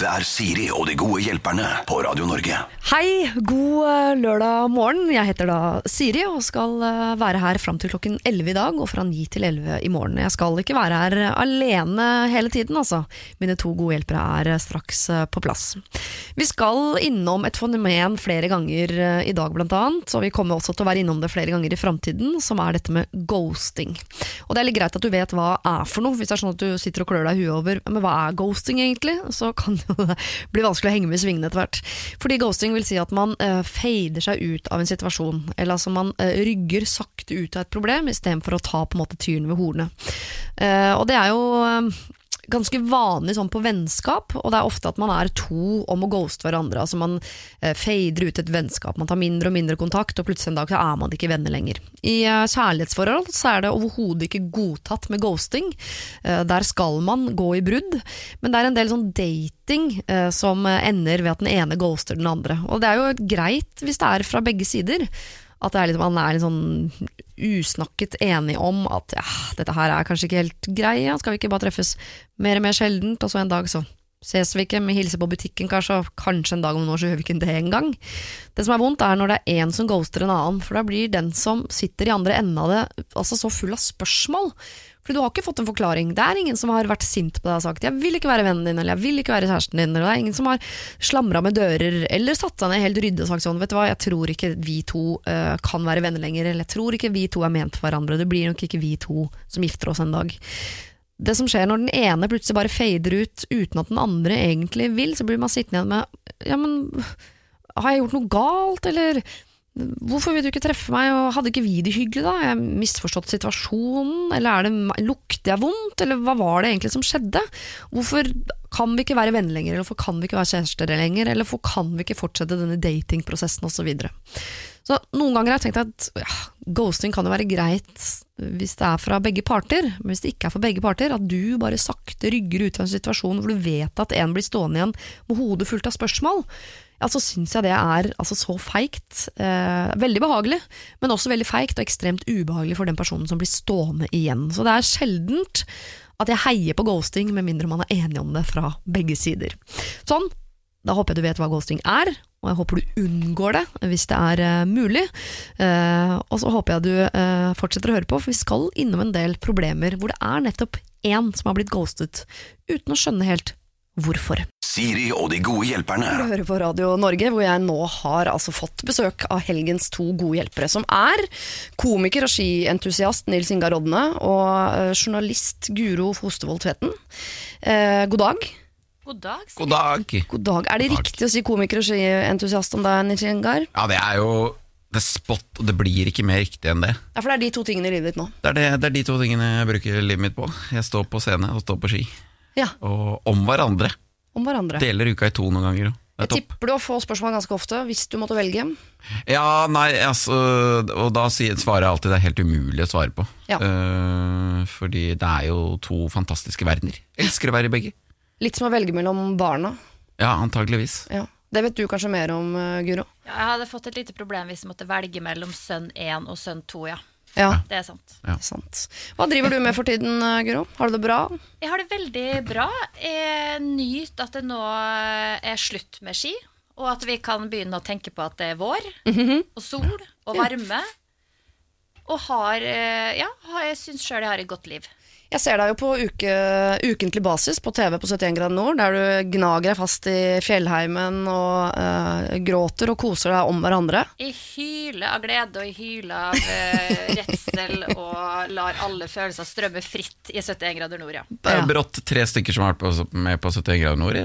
Dette er Siri og de gode hjelperne på Radio Norge. Hei, god eh, lørdag morgen. Jeg heter da Siri og skal eh, være her fram til klokken 11 i dag og fra 9 til 11 i morgen. Jeg skal ikke være her alene hele tiden, altså. Mine to gode hjelpere er eh, straks på plass. Vi skal innom et fenomen flere ganger i dag, blant annet, og vi kommer også til å være innom det flere ganger i framtiden, som er dette med ghosting. Og det er litt greit at du vet hva er for noe, hvis det er sånn at du sitter og klør deg i huet over men hva er ghosting egentlig, så kan jo det blir vanskelig å henge med i svingene etter hvert. Fordi ghosting vil si at man uh, fader seg ut av en situasjon, eller altså man uh, rygger sakte ut av et problem istedenfor å ta på en måte tyren ved hornet. Uh, og det er jo eh, ganske vanlig sånn på vennskap, og det er ofte at man er to om å ghoste hverandre. Altså Man eh, fader ut et vennskap, man tar mindre og mindre kontakt, og plutselig en dag så er man ikke venner lenger. I eh, kjærlighetsforhold så er det overhodet ikke godtatt med ghosting. Eh, der skal man gå i brudd, men det er en del sånn dating eh, som ender ved at den ene ghoster den andre. Og det er jo greit hvis det er fra begge sider. At det er litt, man er litt sånn usnakket enige om at ja, dette her er kanskje ikke helt greia, skal vi ikke bare treffes mer og mer sjeldent, og så en dag så ses vi ikke, vi hilser på butikken kanskje, og kanskje en dag om noen år så gjør vi ikke det engang. Det som er vondt er når det er en som ghoster en annen, for da blir den som sitter i andre enden av det, altså så full av spørsmål. For du har ikke fått en forklaring. Det er ingen som har vært sint på deg og sagt 'jeg vil ikke være vennen din', eller 'jeg vil ikke være kjæresten din', eller det er ingen som har slamra med dører, eller satt seg ned helt ryddig og sagt sånn 'vet du hva, jeg tror ikke vi to uh, kan være venner lenger', eller 'jeg tror ikke vi to er ment for hverandre', det blir nok ikke vi to som gifter oss en dag. Det som skjer når den ene plutselig bare fader ut uten at den andre egentlig vil, så blir man sittende igjen med 'ja, men har jeg gjort noe galt', eller Hvorfor vil du ikke treffe meg, og hadde ikke vi det hyggelig da? Jeg misforstått situasjonen, eller er det, lukter jeg vondt, eller hva var det egentlig som skjedde? Hvorfor kan vi ikke være venner lenger, eller hvorfor kan vi ikke være kjærester lenger, eller hvorfor kan vi ikke fortsette denne datingprosessen osv.? Så, videre? så noen ganger har jeg tenkt at ja, ghosting kan jo være greit hvis det er fra begge parter, men hvis det ikke er fra begge parter, at du bare sakte rygger ut av en situasjon hvor du vet at en blir stående igjen med hodet fullt av spørsmål, ja, så syns jeg det er altså, så feigt. Eh, veldig behagelig, men også veldig feigt og ekstremt ubehagelig for den personen som blir stående igjen. Så det er sjeldent at jeg heier på ghosting, med mindre man er enig om det fra begge sider. Sånn, da håper jeg du vet hva ghosting er, og jeg håper du unngår det hvis det er uh, mulig. Uh, og så håper jeg du uh, fortsetter å høre på, for vi skal innom en del problemer hvor det er nettopp én som har blitt ghostet, uten å skjønne helt hvorfor. Siri og de gode hjelperne. Du hører på Radio Norge, hvor jeg nå har altså fått besøk av helgens to gode hjelpere, som er komiker og skientusiast Nils Ingar Rodne og eh, journalist Guro Fostervold Tveten. Eh, god dag. God dag. Siri. God dag. God dag. Er det God dag. riktig å si komiker og skientusiast om deg, Nils Ingar? Ja, det er jo det er spot, og det blir ikke mer riktig enn det. Ja, for det er de to tingene i livet ditt nå. Det er, det, det er de to tingene jeg bruker livet mitt på. Jeg står på scene og står på ski. Ja, Og om hverandre. om hverandre. Deler uka i to noen ganger. Jeg er tipper du å få spørsmål ganske ofte, hvis du måtte velge. Ja, nei, altså Og da svarer jeg alltid det er helt umulig å svare på. Ja. Uh, fordi det er jo to fantastiske verdener. Elsker å være i begge. Litt som å velge mellom barna. Ja, antageligvis. Ja. Det vet du kanskje mer om, eh, Guro? Ja, jeg hadde fått et lite problem hvis jeg måtte velge mellom sønn 1 og sønn 2, ja. Ja, Det er sant. Ja. sant. Hva driver du med for tiden, eh, Guro? Har du det bra? Jeg har det veldig bra. Jeg nyter at det nå er slutt med ski, og at vi kan begynne å tenke på at det er vår, og sol, og varme. Og har eh, Ja, jeg syns sjøl jeg har et godt liv. Jeg ser deg jo på uke, ukentlig basis på TV på 71 grader nord, der du gnager deg fast i fjellheimen og uh, gråter og koser deg om hverandre. I hyle av glede og i hyle av uh, redsel og lar alle følelser strømme fritt i 71 grader nord, ja. Det er brått tre stykker som har vært med på 71 grader nord.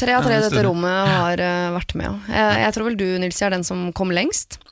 Tre av tre i dette rommet har uh, vært med. ja. Jeg, jeg tror vel du, Nils, er den som kom lengst.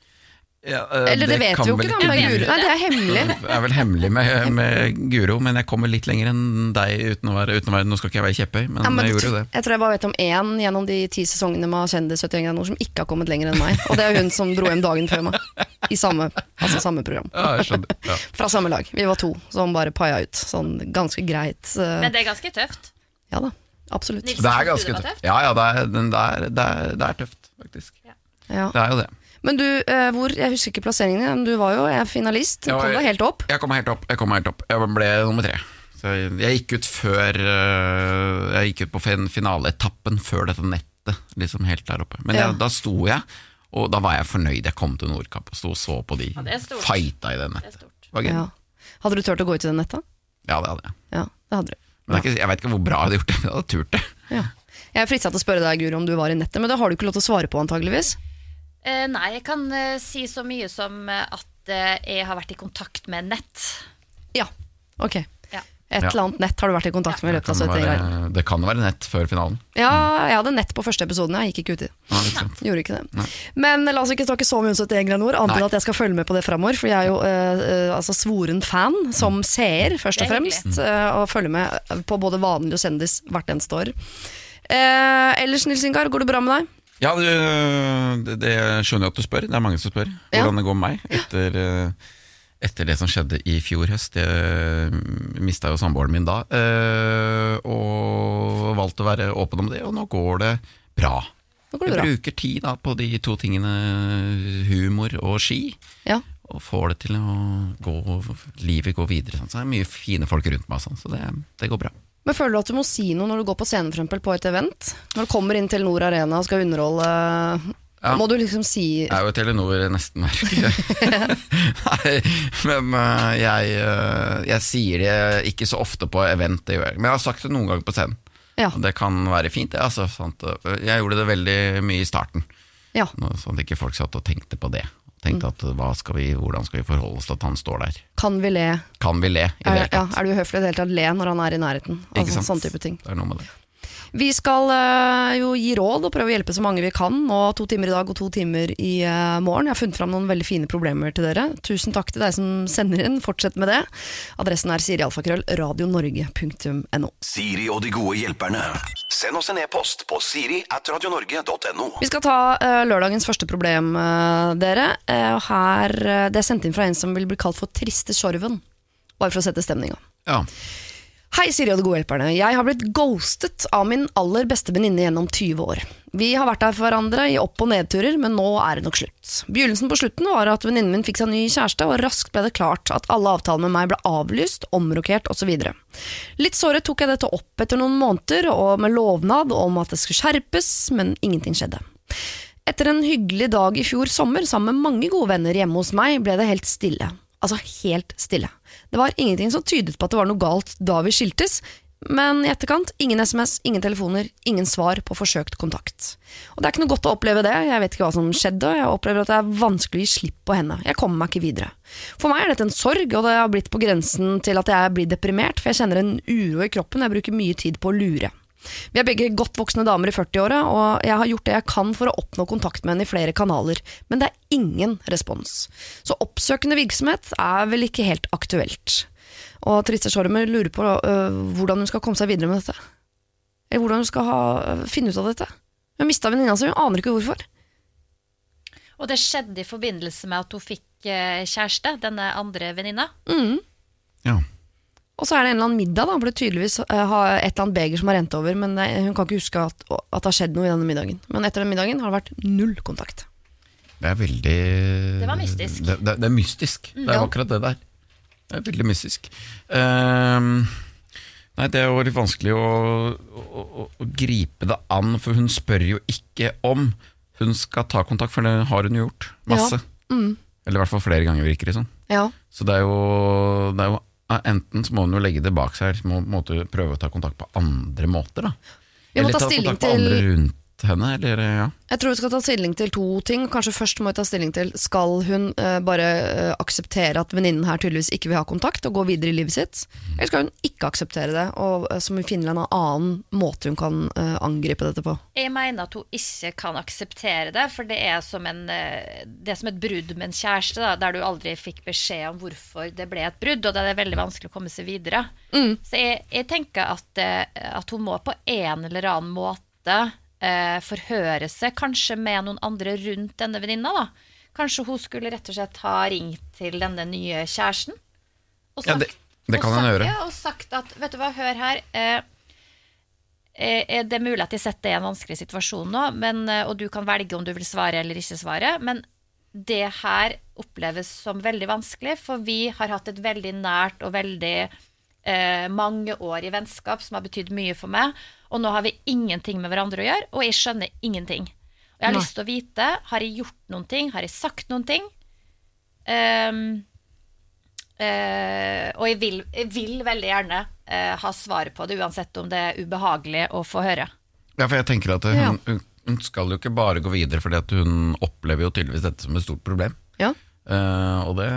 Ja, uh, Eller det, vet vi jo ikke, da. Med Guro. Nei, det er hemmelig. Det er vel hemmelig med, med Guro, men jeg kommer litt lenger enn deg uten å være, uten å være Nå skal ikke jeg være kjepphøy, men, Ja, men jeg gjorde jo det. Jeg tror jeg bare vet om én gjennom de ti sesongene med Kjendis 71 grader nord som ikke har kommet lenger enn meg. Og det er hun som dro hjem dagen før meg. I samme, altså samme program. Ja, jeg skjønner. Ja. Fra samme lag. Vi var to som bare paia ut. Sånn ganske greit. eh, Men det er ganske tøft. Ja da, absolutt. Nilsen, Det er ganske tøft. tøft. Ja, ja, det er, det er, det er, det er tøft, faktisk. Ja. Det er jo det. Men du, eh, hvor, jeg husker ikke plasseringen din, men du var jo jeg finalist. Du Ja, kom jeg- deg helt opp. Jeg kom helt opp. Jeg kom helt opp Jeg ble nummer tre. Så jeg, jeg gikk ut før øh, jeg gikk ut på fin- finaleetappen før dette nettet, liksom helt der oppe. Men Ja. jeg, da sto jeg, og da var jeg fornøyd. Jeg kom til Nordkapp og sto og så på de Ja, det er stort. fighta i det Det er nettet. stort. Det var gøy. Ja. Hadde du turt å gå ut i det nettet? Ja, det hadde jeg. Ja, det hadde du. Men det er ikke, jeg vet ikke hvor bra jeg hadde gjort det, men jeg hadde turt det. Ja. Jeg er til å spørre deg, Guru om du var i nettet, men det har du ikke lov til å svare på, antageligvis. Eh, nei, jeg kan eh, si så mye som eh, at eh, jeg har vært i kontakt med nett. Ja, ok. Ja. Et Ja. eller annet nett har du vært i kontakt med i løpet av kan 71 være, det kan være nett før finalen. Ja, jeg hadde nett på første episoden, jeg gikk ikke uti. Ja? Gjorde ikke det. Men la oss ikke snakke så mye om 71 grader nord, annet enn at jeg skal følge med på det framover. For jeg er jo eh, altså svoren fan, som seer, først og fremst. og følger med på både vanlig og kjendis hvert eneste år. Eh, ellers, Nils Ingar, går det bra med deg? Ja, det, det skjønner jeg at du spør. Det er mange som spør Ja. hvordan det går med meg etter, eh, etter det som skjedde i fjor høst. Jeg mista jo samboeren min da, eh, og valgte å være åpen om det, og nå går det bra. Går det Jeg bra. bruker tid da på de to tingene humor og ski, Ja. og får det til å gå, livet går videre. Sånn. Så det er mye fine folk rundt meg, sånn, så det, det går bra. Men føler du at du må si noe når du går på scenen for eksempel, på et event? Når du kommer inn til Nord Arena og skal underholde, Ja. må du liksom si Jeg er jo Telenor nesten merke. Nei, men øh, jeg, øh, jeg sier det ikke så ofte på event, det gjør jeg. Men jeg har sagt det noen ganger på scenen. Ja. Det kan være fint, det. Altså, sant? Jeg gjorde det veldig mye i starten, ja. sånn at ikke folk satt og tenkte på det. Tenkte at hva skal vi, hvordan skal vi forholde oss til at han står der? Kan vi le? Kan vi le i det ja, er det uhøflig i det hele tatt le når han er i nærheten? Ikke Altså, sant? sånn type ting. Det er noe med det. Vi skal eh, jo gi råd og prøve å hjelpe så mange vi kan. Nå to timer i dag og to timer i eh, morgen. Jeg har funnet fram noen veldig fine problemer til dere. Tusen takk til deg som sender inn. Fortsett med det. Adressen er sirialfakrøll radionorge.no. Siri og de gode hjelperne. Send oss en e-post på siri at radionorge.no. Vi skal ta uh, lørdagens første problem, uh, dere. Uh, her, det er sendt inn fra en som vil bli kalt for Triste Sorven. Bare for å sette stemninga. Ja. Hei, Siri og de gode hjelperne. Jeg har blitt ghostet av min aller beste venninne gjennom 20 år. Vi har vært der for hverandre i opp- og nedturer, men nå er det nok slutt. Begynnelsen på slutten var at venninnen min fikk seg ny kjæreste, og raskt ble det klart at alle avtaler med meg ble avlyst, omrokert osv. Litt såret tok jeg dette opp etter noen måneder, og med lovnad om at det skulle skjerpes, men ingenting skjedde. Etter en hyggelig dag i fjor sommer sammen med mange gode venner hjemme hos meg, ble det helt stille. Altså helt stille. Det var ingenting som tydet på at det var noe galt da vi skiltes, men i etterkant ingen SMS, ingen telefoner, ingen svar på forsøkt kontakt. Og det er ikke noe godt å oppleve det, jeg vet ikke hva som skjedde, og jeg opplever at det er vanskelig å gi slipp på henne. Jeg kommer meg ikke videre. For meg er dette en sorg, og det har blitt på grensen til at jeg blir deprimert, for jeg kjenner en uro i kroppen, jeg bruker mye tid på å lure. Vi er begge godt voksne damer i 40-åra, og jeg har gjort det jeg kan for å oppnå kontakt med henne i flere kanaler, men det er ingen respons. Så oppsøkende virksomhet er vel ikke helt aktuelt. Og Triste Sjormer lurer på øh, hvordan hun skal komme seg videre med dette. Eller hvordan hun skal ha, øh, finne ut av dette. Hun har mista venninna si, hun aner ikke hvorfor. Og det skjedde i forbindelse med at hun fikk eh, kjæreste, denne andre venninna. Mm. ja. Og så er det en eller annen middag, da, hvor det tydeligvis øh, har et eller annet beger som har rent over, men det, hun kan ikke huske at, at det har skjedd noe i denne middagen. Men etter den middagen har det vært null kontakt. Det er veldig Det var mystisk. Det, det, det er mystisk. Det er Ja. akkurat det der. Det er veldig mystisk. Ehm, nei, det er jo litt vanskelig å, å, å, å gripe det an, for hun spør jo ikke om hun skal ta kontakt, for det har hun jo gjort. Masse. Mm. Eller i hvert fall flere ganger, virker det som. Ja. Så det er jo, det er jo ja, Enten så må hun jo legge det bak seg, eller så må hun prøve å ta kontakt på andre måter. da Eller ta ta kontakt på til- andre rundt henne, eller ja. Jeg tror vi skal ta stilling til to ting. Kanskje først må vi ta stilling til Skal hun eh, bare eh, akseptere at venninnen her tydeligvis ikke vil ha kontakt, og gå videre i livet sitt? Eller skal hun ikke akseptere det, og eh, så må vi finne en annen måte hun kan eh, angripe dette på? Jeg mener at hun ikke kan akseptere det, for det er som, en, eh, det er som et brudd med en kjæreste, da, der du aldri fikk beskjed om hvorfor det ble et brudd, og da er det veldig vanskelig å komme seg videre. Så jeg, jeg tenker at, eh, at hun må på en eller annen måte eh, forhøre seg, kanskje med noen andre rundt denne venninna. da. Kanskje hun skulle rett og slett ha ringt til denne nye kjæresten. Og Ja, det- det kan og sagt- gjøre. Ja, og sagt at vet du hva, hør her. Eh, eh, det er mulig at jeg setter deg i en vanskelig situasjon nå, men, eh, og du kan velge om du vil svare eller ikke svare. Men det her oppleves som veldig vanskelig, for vi har hatt et veldig nært og veldig eh, i vennskap som har betydd mye for meg, og nå har vi ingenting med hverandre å gjøre, og jeg skjønner ingenting. Og jeg har Nei. lyst til å vite, har jeg gjort noen ting, har jeg sagt noen ting? Um, uh, og jeg vil, jeg vil veldig gjerne uh, ha svaret på det, uansett om det er ubehagelig å få høre. Ja, for jeg tenker at hun, hun, hun skal jo ikke bare gå videre, fordi hun opplever jo tydeligvis dette som et stort problem. Ja. Eh, og det,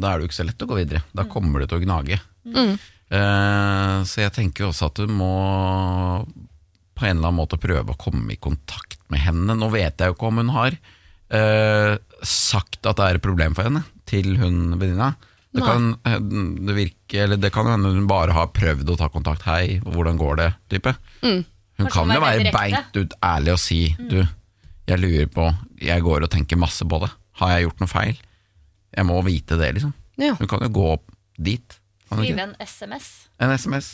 da er det jo ikke så lett å gå videre. Da kommer det til å gnage. Mm. Uh, så jeg tenker jo også at du må på en eller annen måte prøve å komme i kontakt med henne. Nå vet jeg jo ikke om hun har uh, sagt at det er et problem for henne, til hun venninna. Det kan, det, virke, eller det kan hende hun bare har prøvd å ta kontakt. 'Hei, hvordan går det?' type. Hun Kanskje kan jo være beint ut ærlig og si Du, jeg lurer på Jeg går og tenker masse på det. Har jeg gjort noe feil? Jeg må vite det, liksom. Ja. Hun kan jo gå opp dit. Skrive en SMS. En SMS.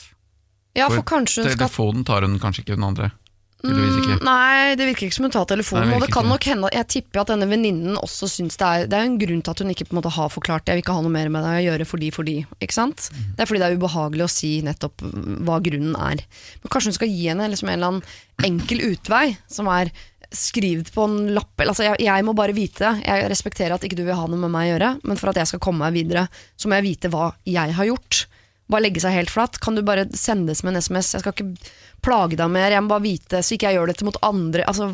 ja, for kanskje hun skal Telefonen tar hun kanskje ikke, hun andre. Ikke. Mm, Nei, det virker ikke som hun tar telefonen. Nei, det og det kan ikke nok hende Jeg tipper at denne venninnen også syns det er Det er en grunn til at hun ikke på en måte har forklart det. Jeg vil ikke ha noe mer med deg å gjøre fordi, fordi. Ikke sant? Mm. Det er fordi det er ubehagelig å si nettopp hva grunnen er. Men kanskje hun skal gi henne liksom en eller annen enkel utvei, som er skrevet på en lapp. Altså, jeg, jeg må bare vite det. Jeg respekterer at ikke du vil ha noe med meg å gjøre, men for at jeg skal komme meg videre, så må jeg vite hva jeg har gjort. Bare legge seg helt flatt. Kan du bare sendes med en SMS? Jeg skal ikke plage deg mer. Jeg må bare vite, så ikke jeg gjør dette mot andre. Altså,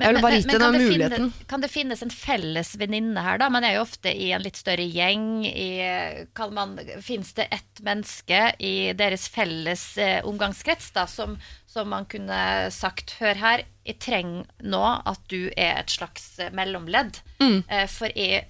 jeg vil bare vite den det muligheten. finne, kan det finnes en felles venninne her, da? Man er jo ofte i en litt større gjeng. I, man, finnes det ett menneske i deres felles eh, omgangskrets da, som, som man kunne sagt Hør her, jeg trenger nå at du er et slags eh, mellomledd. Mm. Eh, for jeg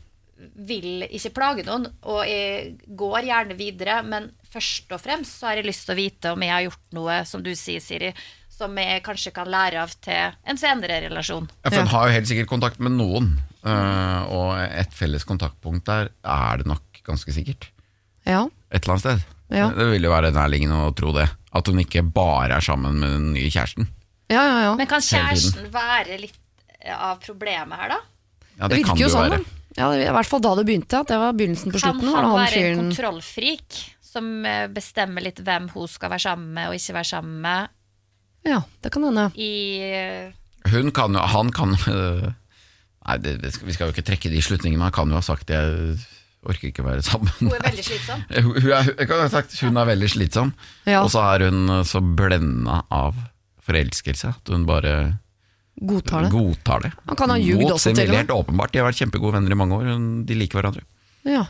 vil ikke plage noen, og jeg går gjerne videre, men først og fremst så har jeg lyst til å vite om jeg har gjort noe, som du sier, Siri, som jeg kanskje kan lære av til en senere relasjon. Ja, for en har jo helt sikkert kontakt med noen, eh, og et felles kontaktpunkt der er det nok ganske sikkert. Ja, Et eller annet sted. Ja. Det vil jo være nærliggende å tro det. At hun ikke bare er sammen med den nye kjæresten. ja, ja. ja. Men kan kjæresten være litt av problemet her, da? Ja, det det, kan det jo sånn. være. Ja, I hvert fall da det begynte. At det var begynnelsen på Kan slutten. han var være en kontrollfrik som eh, bestemmer litt hvem hun skal være sammen med og ikke være sammen med Ja, det kan hende. i eh, Hun kan jo Han kan øh, Nei, det, det vi skal jo ikke trekke de slutningene. Han kan jo ha sagt jeg orker ikke være sammen. Hun er veldig slitsom. Hun er, jeg kan ha sagt hun er veldig slitsom, Ja. og så er hun så blenda av forelskelse at hun bare Godtar det. godtar det. Han kan ha ljugd Mot også, sin til og vilje, med. Helt åpenbart. De har vært kjempegode venner i mange år. hun- De liker hverandre. Ja.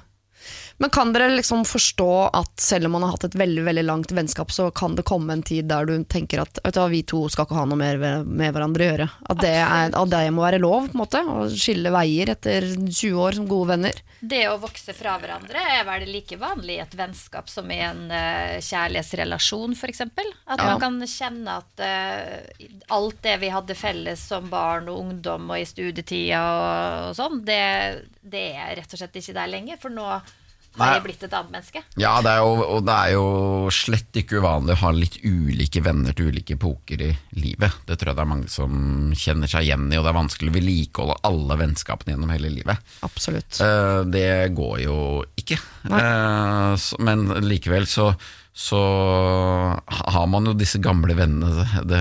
Men kan dere liksom forstå at selv om man har hatt et veldig veldig langt vennskap, så kan det komme en tid der du tenker at vet du vi to skal ikke ha noe mer med hverandre å gjøre? At det, er, at det må være lov, på en måte? Å skille veier etter 20 år som gode venner? Det å vokse fra hverandre er vel like vanlig i et vennskap som i en uh, kjærlighetsrelasjon, f.eks. At Ja. man kan kjenne at uh, alt det vi hadde felles som barn og ungdom og i studietida og, og sånn, det, det er rett og slett ikke der lenger. For nå har jeg blitt et annet menneske. Ja, det er jo, og det er jo slett ikke uvanlig å ha litt ulike venner til ulike epoker i livet. Det tror jeg det er mange som kjenner seg igjen i, og det er vanskelig å vedlikeholde alle vennskapene gjennom hele livet. Absolutt. Eh, det går jo ikke. Nei. men likevel så, så har man jo disse gamle vennene. Det,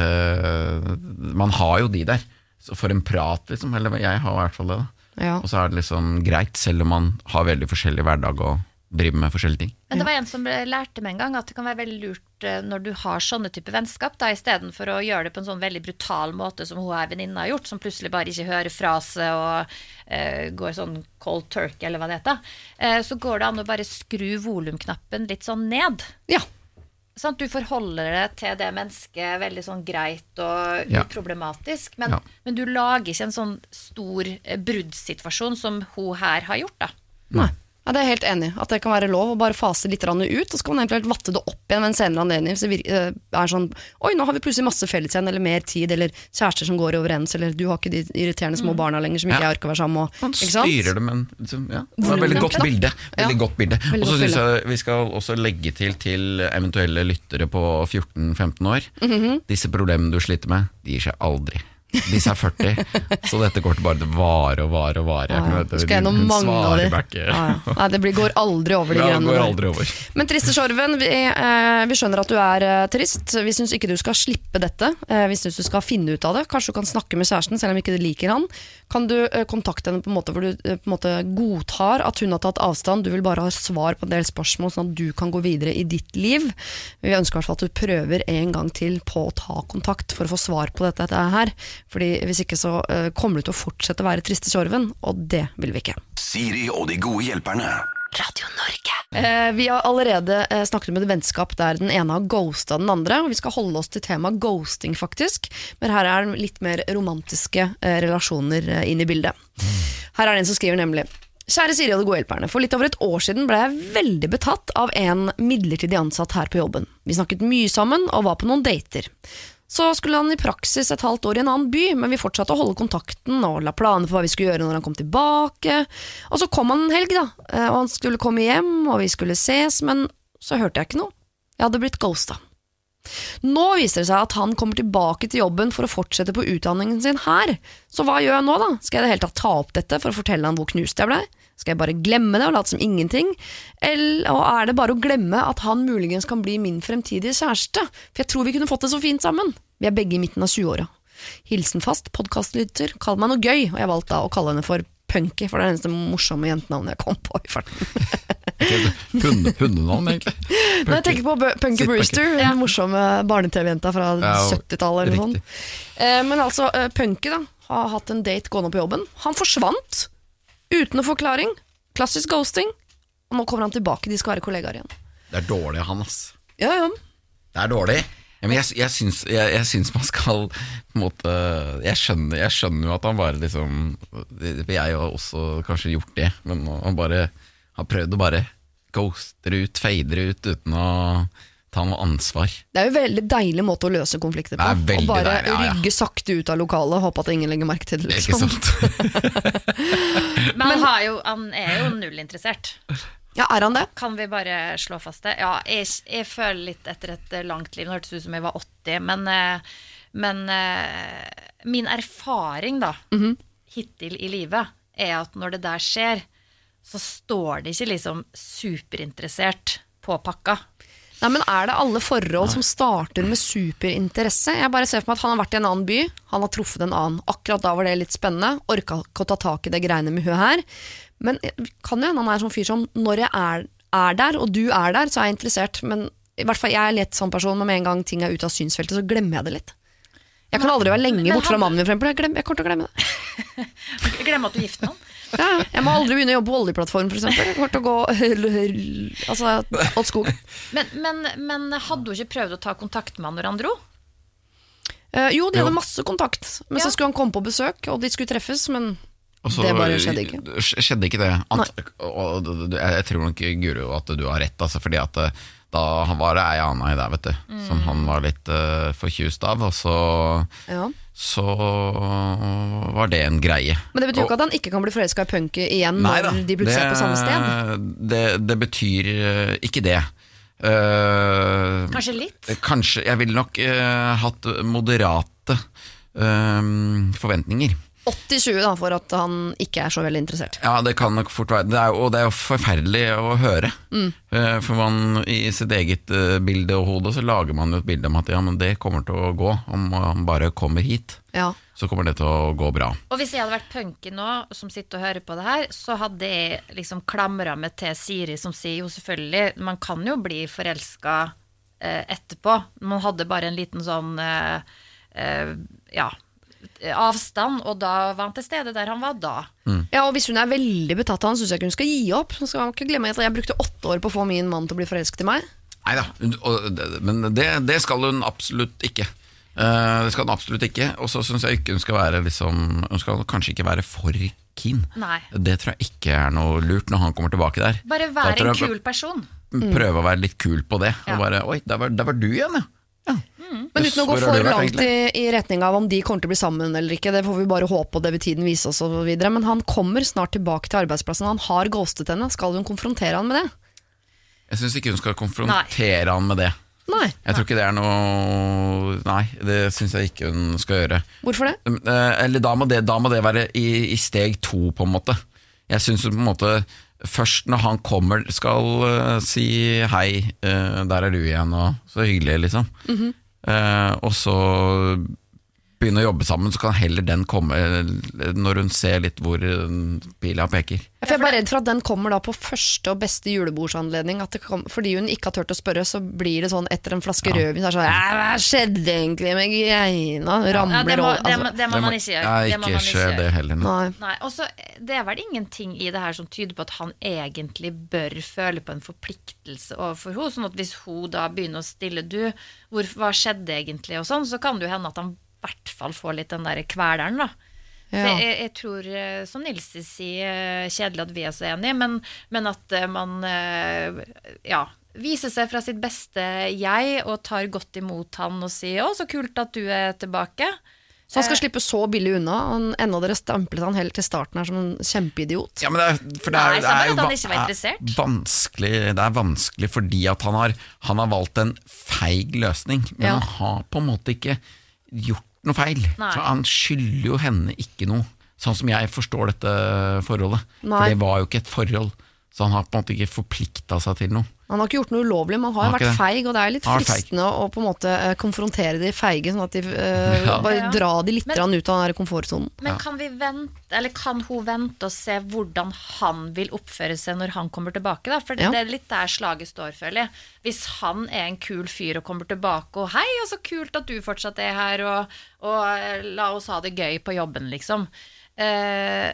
man har jo de der. Så for en prat, liksom. Eller jeg har i hvert fall det. da. Ja. Og så er det liksom greit, selv om man har veldig forskjellig hverdag og driver med forskjellige ting. Men det var en som lærte meg en gang at det kan være veldig lurt eh, når du har sånne type vennskap, da istedenfor å gjøre det på en sånn veldig brutal måte som hun her venninna har gjort, som plutselig bare ikke hører fra seg og eh, går sånn cold turkey, eller hva det heter. Eh, så går det an å bare skru volumknappen litt sånn ned. ja. At du forholder deg til det mennesket veldig sånn greit og Ja. uproblematisk, men, Ja. men du lager ikke en sånn stor eh, bruddsituasjon som hun her har gjort, da. Nei. Ja, det er jeg helt enig. At det kan være lov å bare fase litt grann ut, og så kan man eventuelt vatte det opp igjen ved en senere anledning. Hvis det vir- eh, er sånn Oi, nå har vi plutselig masse felles igjen, eller mer tid, eller kjærester som går overens, eller du har ikke de irriterende små barna lenger som ikke Ja. jeg orker å være sammen med. Man styrer det, men liksom, ja. Det var et veldig godt bilde. Veldig godt bilde. Og så syns jeg vi skal også legge til til eventuelle lyttere på 14-15 år. Mhm. Disse problemene du sliter med, de gir seg aldri. Disse er 40, så dette går til bare til vare og vare og vare. Ja, ja. Skal gjennom mange av de. Ja, ja. Nei, det blir, går aldri over de greiene der. Men triste Sjorven, vi, eh, vi skjønner at du er eh, trist. Vi syns ikke du skal slippe dette. Eh, vi syns du skal finne ut av det. Kanskje du kan snakke med kjæresten, selv om ikke du liker han. Kan du eh, kontakte henne på en måte hvor du eh, på en måte godtar at hun har tatt avstand, du vil bare ha svar på en del spørsmål, sånn at du kan gå videre i ditt liv. Vi ønsker i hvert fall at du prøver en gang til på å ta kontakt for å få svar på dette, dette her. Fordi hvis ikke så eh, kommer du til å fortsette å være triste tjorven, og det vil vi ikke. Siri og de gode hjelperne. Radio Norge. Eh, vi har allerede eh, snakket om et vennskap der den ene har ghosta den andre. og Vi skal holde oss til temaet ghosting, faktisk. Men her er det litt mer romantiske eh, relasjoner eh, inn i bildet. Her er det en som skriver nemlig Kjære Siri og de gode hjelperne. For litt over et år siden ble jeg veldig betatt av en midlertidig ansatt her på jobben. Vi snakket mye sammen og var på noen dater. Så skulle han i praksis et halvt år i en annen by, men vi fortsatte å holde kontakten og la planer for hva vi skulle gjøre når han kom tilbake. Og så kom han en helg, da, eh, og han skulle komme hjem, og vi skulle ses, men så hørte jeg ikke noe. Jeg hadde blitt ghosta. Nå viser det seg at han kommer tilbake til jobben for å fortsette på utdanningen sin her. Så hva gjør jeg nå, da? Skal jeg i det hele tatt ta opp dette for å fortelle han hvor knust jeg blei? Skal jeg bare glemme det og late som ingenting? Eller og er det bare å glemme at han muligens kan bli min fremtidige kjæreste? For jeg tror vi kunne fått det så fint sammen. Vi er begge i midten av 20-åra. Hilsen fast podkastlytter. Kall meg noe gøy. Og jeg valgte da å kalle henne for Punky, for det er det eneste morsomme jentenavnet jeg kom på i farten. Hunde, hundenavn, egentlig. Når jeg tenker på Punky Sitt Brewster, Punky. den morsomme barne-TV-jenta fra Ja, 70-tallet eller noe sånt. Eh, Men altså, eh, Punky da, har hatt en date gående på jobben. Han forsvant uten noe forklaring. Klassisk ghosting. Og nå kommer han tilbake, de skal være kollegaer igjen. Det er dårlig av han, ass. Ja, ja. Det er dårlig. Ja, men jeg, jeg, syns, jeg, jeg syns man skal på en måte jeg skjønner, jeg skjønner jo at han bare liksom jeg har også kanskje gjort det, men han bare har prøvd å bare ghoster ut, fader ut, uten å ta noe ansvar. Det er jo en veldig deilig måte å løse konflikter på. Det er veldig Å bare deilig, ja, ja. rygge sakte ut av lokalet, håpe at ingen legger merke til det. Ikke Liksom. sant? Men han, har jo, han er jo nullinteressert. Ja, er han det? Kan vi bare slå fast det? Ja, jeg, jeg føler litt etter et langt liv Nå hørtes ut som jeg var 80, men, eh, men eh, min erfaring da hittil i livet er at når det der skjer, så står det ikke liksom superinteressert på pakka. Nei, men Er det alle forhold som starter med superinteresse? Jeg bare ser for meg at Han har vært i en annen by, han har truffet en annen. Akkurat da var det litt spennende. Orka ikke å ta tak i det greiene med hun her. Men kan jo hende han er en sånn fyr som når jeg er, er der, og du er der, så er jeg interessert. Men i hvert fall jeg er litt sånn person, men med en gang ting er ute av synsfeltet, så glemmer jeg det litt. Jeg kan aldri være lenge borte fra mannen min, for eksempel. Jeg, glemmer, jeg kommer til å glemme det. glemme at du er gift med han. Ja, jeg må aldri begynne å jobbe på oljeplattform. Jeg kommer til å gå altså, åt skog. Men, men, men hadde hun ikke prøvd å ta kontakt med han når han dro? Eh, jo, de Jo. hadde masse kontakt, men Ja. så skulle han komme på besøk, og de skulle treffes, men Også, Det bare skjedde ikke. Skjedde ikke det. Ant, og, og, og, jeg tror nok, Guro, at du har rett, altså, fordi at eh, da var det ei anna i der, vet du, som han var litt uh, forkjust av, og så, ja. så var det en greie. Men det betyr jo ikke at han ikke kan bli forelska i punky igjen når Neida, de plutselig er på samme sted. Det, det betyr uh, ikke det. Uh, Kanskje litt? Kanskje. Jeg ville nok hatt moderate forventninger. 80-20 da, for at han ikke er så veldig interessert. Ja, det kan nok fort være. Det er, og det er jo forferdelig å høre. Mm. For man, i sitt eget eh, bilde og hode så lager man jo et bilde om at ja, men det kommer til å gå. Om han bare kommer hit, Ja. så kommer det til å gå bra. Og hvis jeg hadde vært punken nå, som sitter og hører på det her, så hadde jeg liksom klamra meg til Siri, som sier jo selvfølgelig Man kan jo bli forelska eh, etterpå. Man hadde bare en liten sånn eh, eh, ja, avstand, og da var han til stede der han var da. ja, og hvis hun er veldig betatt av han, syns jeg ikke hun skal gi opp. Så skal man ikke glemme at Jeg brukte åtte år på å få min mann til å bli forelsket i meg. Nei da, men det, det skal hun absolutt ikke. Eh, det skal hun absolutt ikke. Og så syns jeg ikke hun skal være liksom Hun skal kanskje ikke være for keen. Nei. Det tror jeg ikke er noe lurt når han kommer tilbake der. Bare være en kul person. Prøve å være litt kul på det. Ja. Og bare Oi, der var, der var du igjen, ja. Ja. Men uten å gå for langt i, i retning av om de kommer til å bli sammen eller ikke, det får vi bare håpe, og det vil tiden vise oss videre. Men han kommer snart tilbake til arbeidsplassen. Han har ghostet henne. Skal hun konfrontere han med det? Jeg syns ikke hun skal konfrontere han med det. Nei. Jeg tror ikke det er noe Nei, det syns jeg ikke hun skal gjøre. Hvorfor det? Eh, Eller da må det, da må det være i, i steg to, på en måte. Jeg syns på en måte Først når han kommer, skal uh, si hei, uh, der er du igjen, og så hyggelig, liksom. Eh, og så begynne å jobbe sammen, så kan heller den komme eh, når hun ser litt hvor eh, pila peker. For jeg er bare redd for at den kommer da på første og beste julebordsanledning. At det kom, fordi hun ikke har turt å spørre, så blir det sånn etter en flaske rødvin så er det sånn Hva skjedde egentlig med greina? Ja, Ramler det, må, det, altså, må, det må man ikke gjøre. Ja, ikke skje det heller. nå. Nei. Nei, Også, Det er vel ingenting i det her som tyder på at han egentlig bør føle på en forpliktelse overfor henne. Sånn at hvis hun da begynner å stille du, hvor, hva skjedde egentlig, og sånn, så kan det jo hende at han hvert fall få litt den der kveleren, da. Ja. jeg, jeg tror, eh, som Nils sier, eh, kjedelig at vi er så enige, men, men at eh, man ja, viser seg fra sitt beste jeg og tar godt imot han og sier 'Å, så kult at du er tilbake'. Så han skal slippe så billig unna. Han, enda dere stemplet han helt til starten her som en kjempeidiot. Ja, men det er, for det er, Nei, det er jo er vanskelig, Det er vanskelig fordi at han har, han har valgt en feig løsning, men Ja. han har på en måte ikke gjort noe feil. Nei. Så han skylder jo henne ikke noe, sånn som jeg forstår dette forholdet. Nei. For det var jo ikke et forhold, så han har på en måte ikke forplikta seg til noe. Han har ikke gjort noe ulovlig, men han har jo vært det. feig, og det er litt fristende å på en måte eh, konfrontere de feige, sånn at de uh, Ja. bare dra de litt Men- ut av den komfortsonen. Men kan, vi vente, eller kan hun vente og se hvordan han vil oppføre seg når han kommer tilbake? Da? For Ja. det er litt der slaget står, føler jeg. Hvis han er en kul fyr og kommer tilbake og 'hei, og så kult at du fortsatt er her', og, og eh, la oss ha det gøy på jobben, liksom. Uh,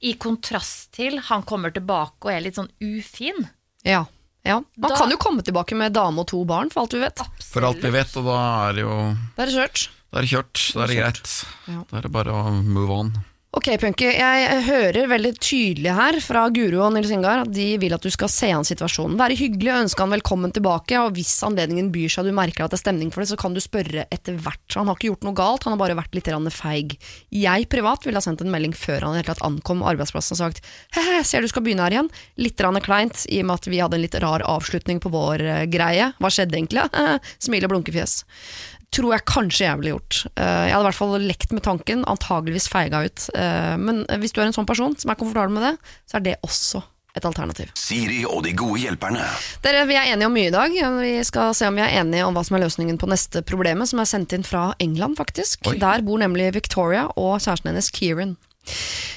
I kontrast til han kommer tilbake og er litt sånn ufin. Ja. ja. Man Da- kan jo komme tilbake med dame og to barn, for alt vi vet. For alt vi vet, og da er det jo Da er det kjørt. Da er det kjørt, da er det greit. Ja. Da er det bare å move on. Ok, Punky, jeg hører veldig tydelig her fra Guro og Nils Ingar at de vil at du skal se an situasjonen. Være hyggelig og ønske han velkommen tilbake, og hvis anledningen byr seg og du merker at det er stemning for det, så kan du spørre etter hvert. Han har ikke gjort noe galt, han har bare vært litt feig. Jeg privat ville ha sendt en melding før han tatt ankom arbeidsplassen og sagt he-he, ser du skal begynne her igjen. Litt kleint, i og med at vi hadde en litt rar avslutning på vår eh, greie. Hva skjedde egentlig? Smil og blunkefjes tror jeg kanskje jeg ville gjort. Eh, jeg hadde i hvert fall lekt med tanken, antageligvis feiga ut. Eh, men hvis du er en sånn person som er komfortabel med det, så er det også et alternativ. Siri og de gode hjelperne. Dere, Vi er enige om mye i dag. Vi skal se om vi er enige om hva som er løsningen på neste problemet, som er sendt inn fra England, faktisk. Oi. Der bor nemlig Victoria og kjæresten hennes Kieran.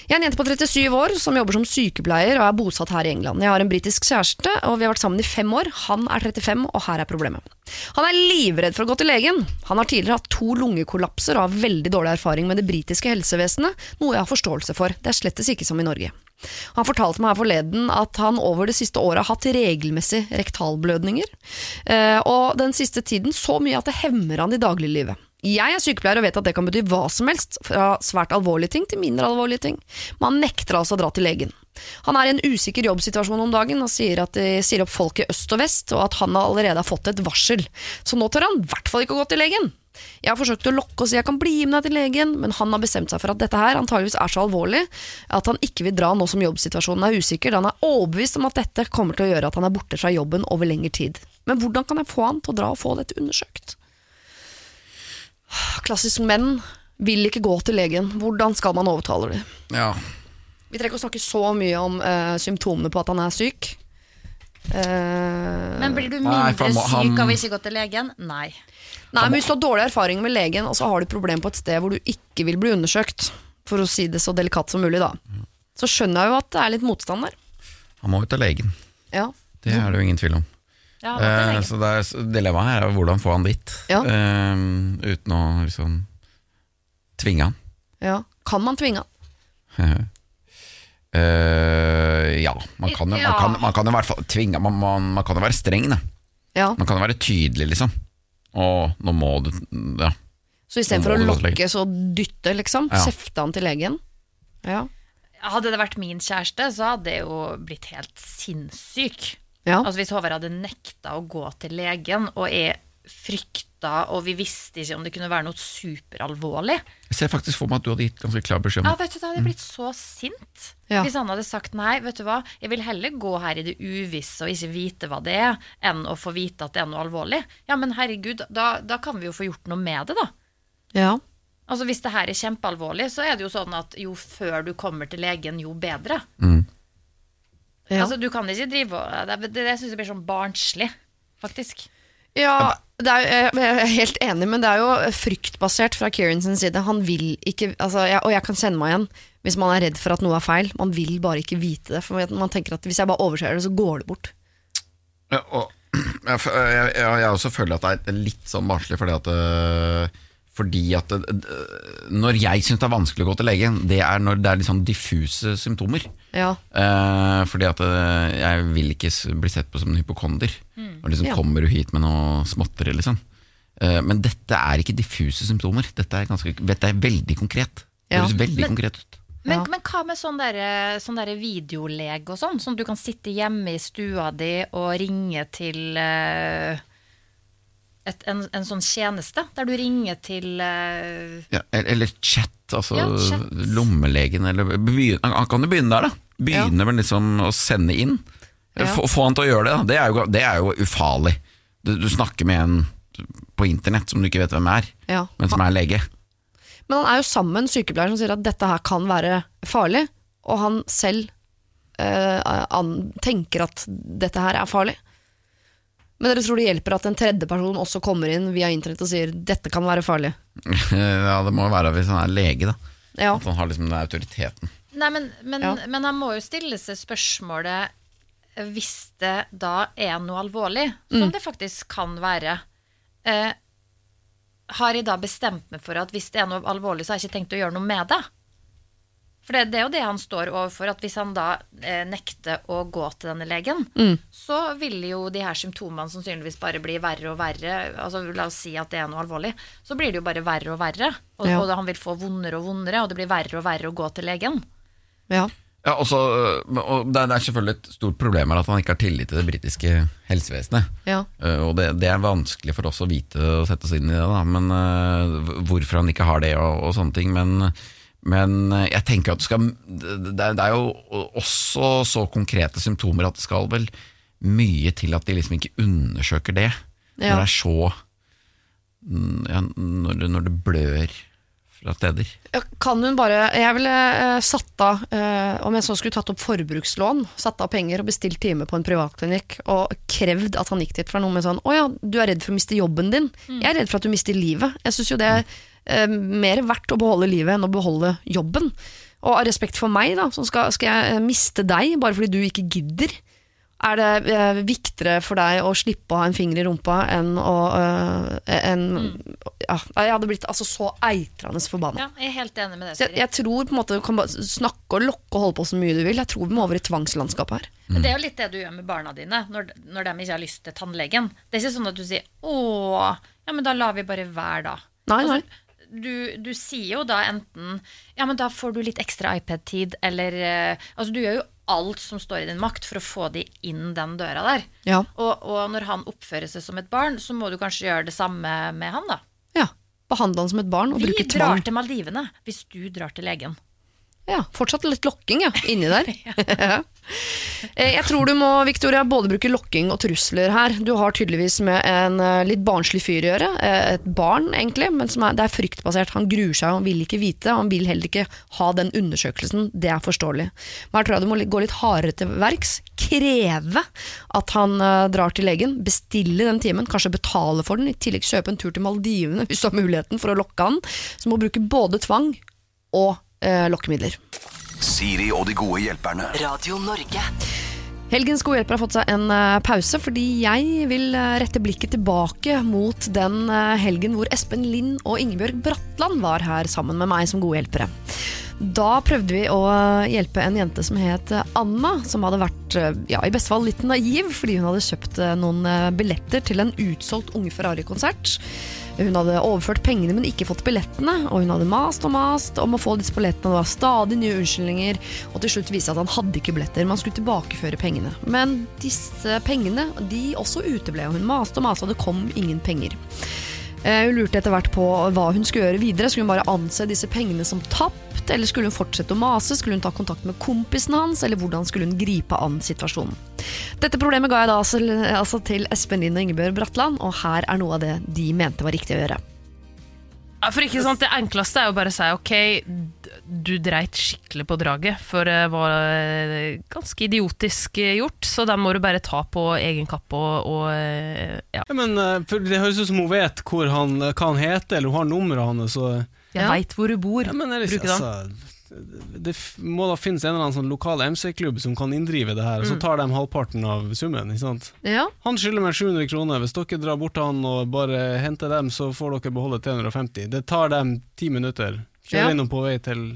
Jeg er en jente på 37 år som jobber som sykepleier og er bosatt her i England. Jeg har en britisk kjæreste, og vi har vært sammen i fem år. Han er 35, og her er problemet. Han er livredd for å gå til legen. Han har tidligere hatt to lungekollapser og har veldig dårlig erfaring med det britiske helsevesenet, noe jeg har forståelse for. Det er slettes ikke som i Norge. Han fortalte meg her forleden at han over det siste året har hatt regelmessig rektalblødninger, eh, og den siste tiden så mye at det hemmer han i dagliglivet. Jeg er sykepleier og vet at det kan bety hva som helst, fra svært alvorlige ting til mindre alvorlige ting. Men han nekter altså å dra til legen. Han er i en usikker jobbsituasjon om dagen og sier at de sier opp folk i øst og vest, og at han allerede har fått et varsel. Så nå tør han i hvert fall ikke å gå til legen. Jeg har forsøkt å lokke og si jeg kan bli med deg til legen, men han har bestemt seg for at dette her antageligvis er så alvorlig at han ikke vil dra nå som jobbsituasjonen er usikker. Han er overbevist om at dette kommer til å gjøre at han er borte fra jobben over lengre tid. Men hvordan kan jeg få han til å dra og få dette undersøkt? Klassisk menn vil ikke gå til legen. Hvordan skal man overtale dem? Ja. Vi trenger ikke å snakke så mye om eh, symptomene på at han er syk. Eh, Men blir du Nei, mindre for han må- han- syk av ikke å gå til legen? Nei. Nei, men Hvis du har dårlig erfaring med legen, og så har du et problem på et sted hvor du ikke vil bli undersøkt, for å si det så delikat som mulig, da, så skjønner jeg jo at det er litt motstand der. Han må jo til legen. Ja. Det er det jo ingen tvil om. Ja, til Eh, så det er, så Dilemmaet her er hvordan få han dit, Ja. eh, uten å liksom tvinge han. ja. Kan man tvinge han? Eh, ja, man kan, jo, man, Ja. kan, man kan jo i hvert fall tvinge Man, man, man kan jo være streng, da. Ja. Man kan jo være tydelig, liksom. Og nå må du Ja. Så istedenfor å Må du gå til lokke, så dytte, liksom. Ja. Kjefte han til legen. Ja. Hadde det vært min kjæreste, så hadde jeg jo blitt helt sinnssyk. Ja. Altså Hvis Håvard hadde nekta å gå til legen, og jeg frykta, og vi visste ikke om det kunne være noe superalvorlig. Jeg ser faktisk for meg at du hadde gitt ganske klar beskjed om Ja, det. vet du, Da hadde jeg blitt så sint Ja. hvis han hadde sagt nei. vet du hva, Jeg vil heller gå her i det uvisse og ikke vite hva det er, enn å få vite at det er noe alvorlig. Ja, men herregud, da, da kan vi jo få gjort noe med det, da. Ja. Altså Hvis det her er kjempealvorlig, så er det jo sånn at jo før du kommer til legen, jo bedre. Ja. Altså Du kan ikke drive og Det, det, det syns jeg blir sånn barnslig, faktisk. Ja, det er, jeg er helt enig, men det er jo fryktbasert fra Kieran sin side. Han vil ikke, altså, jeg, Og jeg kan kjenne meg igjen hvis man er redd for at noe er feil. Man vil bare ikke vite det. For man tenker at hvis jeg bare overser det, så går det bort. Ja, og, jeg, jeg, jeg også føler at det er litt sånn barnslig, fordi at øh, fordi at øh, Når jeg syns det er vanskelig å gå til legen, det er når det er litt sånn diffuse symptomer. Ja. Eh, fordi at øh, jeg vil ikke bli sett på som en hypokonder. Og liksom Ja. Kommer du hit med noe småtteri, liksom? Eh, men dette er ikke diffuse symptomer. Dette er, ganske, dette er veldig konkret. Det Ja. veldig Men- konkret ut. Men, Ja. men hva med sånn der, sånn der videolege og sånn? Sånn du kan sitte hjemme i stua di og ringe til eh, et, en, en sånn tjeneste, der du ringer til uh... Ja, eller, chat, altså Ja, chat. lommelegen eller begynne, Han han kan jo begynne der, da. Begynne med liksom å sende inn. Ja. Få, få han til å gjøre det. Da. Det, er jo, det er jo ufarlig. Du, du snakker med en på internett som du ikke vet hvem er, Ja. men som er lege. Men han er jo sammen med en sykepleier som sier at dette her kan være farlig, og han selv eh, an, tenker at dette her er farlig. Men dere tror det hjelper at en tredje person også kommer inn via internett og sier dette kan være farlig? ja, Det må jo være hvis han er lege, da. Ja, At han har liksom den autoriteten. Nei, men, men, Ja. men han må jo stille seg spørsmålet hvis det da er noe alvorlig, som det faktisk kan være. Eh, har jeg da bestemt meg for at hvis det er noe alvorlig, så har jeg ikke tenkt å gjøre noe med det? For det, det er jo det han står overfor, at hvis han da eh, nekter å gå til denne legen, så vil jo de her symptomene sannsynligvis bare bli verre og verre. Altså La oss si at det er noe alvorlig. Så blir det jo bare verre og verre. Og, Ja. og han vil få vondere og vondere, og det blir verre og verre å gå til legen. ja. Ja, også, og det, er, er selvfølgelig et stort problem her at han ikke har tillit til det britiske helsevesenet. ja. Eh, Og det, det er vanskelig for oss å vite og sette oss inn i det, da. Men eh, hvorfor han ikke har det og, og sånne ting. Men, men eh, jeg tenker at det skal det, er- jo også så konkrete symptomer at det skal vel mye til at de liksom ikke undersøker det. Når det er så mm, ja, når, det, når det blør fra steder. Kan hun bare Jeg ville eh, satt av eh, Om jeg så skulle tatt opp forbrukslån, satt av penger og bestilt time på en privatklinikk og krevd at han gikk dit for noe med sånn Å ja, du er redd for å miste jobben din. Jeg er redd for at du mister livet. Jeg syns jo det er eh, mer verdt å beholde livet enn å beholde jobben. Og av respekt for meg, da, skal, skal jeg miste deg bare fordi du ikke gidder. Er det eh, viktigere for deg å slippe å ha en finger i rumpa enn å eh, mm. ja, Jeg hadde blitt altså så eitrende forbanna. Ja, jeg er helt enig med det. Jeg, jeg tror på en måte du kan bare snakke og lokke og holde på så mye du vil. Jeg tror vi må over i tvangslandskapet her. Men det er jo litt det du gjør med barna dine når, når de ikke har lyst til tannlegen. Det er ikke sånn at du sier 'Å, ja, men da lar vi bare være, da'. Nei, nei. Altså, du, du sier jo da enten 'Ja, men da får du litt ekstra iPad-tid', eller eh, Altså, du gjør jo alt som står i din makt for å få de inn den døra der. Ja. Og, og når han oppfører seg som et barn, så må du kanskje gjøre det samme med han, da. ja. Behandle han som et barn og Vi bruke drar til Maldivene hvis du drar til legen. Ja, Fortsatt litt lokking ja, inni der. Eh, Jeg tror du må Victoria, både bruke lokking og trusler her. Du har tydeligvis med en eh, litt barnslig fyr å gjøre. Eh, Et barn, egentlig, men som er, det er fryktbasert. Han gruer seg, han vil ikke vite. Han vil heller ikke ha den undersøkelsen. Det er forståelig. Men her tror jeg du må gå litt hardere til verks. Kreve at han drar til legen. Bestille den timen, kanskje betale for den. I tillegg kjøpe en tur til Maldivene hvis du har muligheten for å lokke han. Så må du bruke både tvang og eh, lokkemidler. Siri og de gode hjelperne. Radio Norge. Helgens gode hjelper har fått seg en eh, pause, fordi jeg vil eh, rette blikket tilbake mot den eh, helgen hvor Espen Lind og Ingebjørg Bratland var her sammen med meg som gode hjelpere. Da prøvde vi å hjelpe en jente som het Anna, som hadde vært ja, i beste fall litt naiv, fordi hun hadde kjøpt noen billetter til en utsolgt Unge Ferrari-konsert. Hun hadde overført pengene, men ikke fått billettene, og hun hadde mast og mast om å få disse billettene. Det var stadig nye unnskyldninger, og til slutt viste at han hadde ikke billetter. Man skulle tilbakeføre pengene. Men disse pengene de også uteble, og hun maste og maste, og det kom ingen penger. Eh, Hun lurte etter hvert på hva hun skulle gjøre videre. Skulle hun bare anse disse pengene som tapt, eller skulle hun fortsette å mase? Skulle hun ta kontakt med kompisen hans, eller hvordan skulle hun gripe an situasjonen? Dette problemet ga jeg da altså, altså til Espen Lind og Ingebjørg Bratland, og her er noe av det de mente var riktig å gjøre. Ja, For ikke sant, Det enkleste er jo bare å si ok, du dreit skikkelig på draget, for det var eh, ganske idiotisk eh, gjort, så da må du bare ta på egen kappe og, og eh, ja. Ja, men for Det høres ut som hun vet hvor han, hva han heter, eller hun har nummeret hans. og- Jeg Ja. veit hvor hun bor. Ja, men altså, det må da finnes en eller annen sånn lokal MC-klubb som kan inndrive det her, og så tar de halvparten av summen. Ja, Han skylder meg 700 kroner. Hvis dere drar bort han og bare henter dem, så får dere beholde 350. Det tar dem ti minutter. Kjører Ja. innom på vei til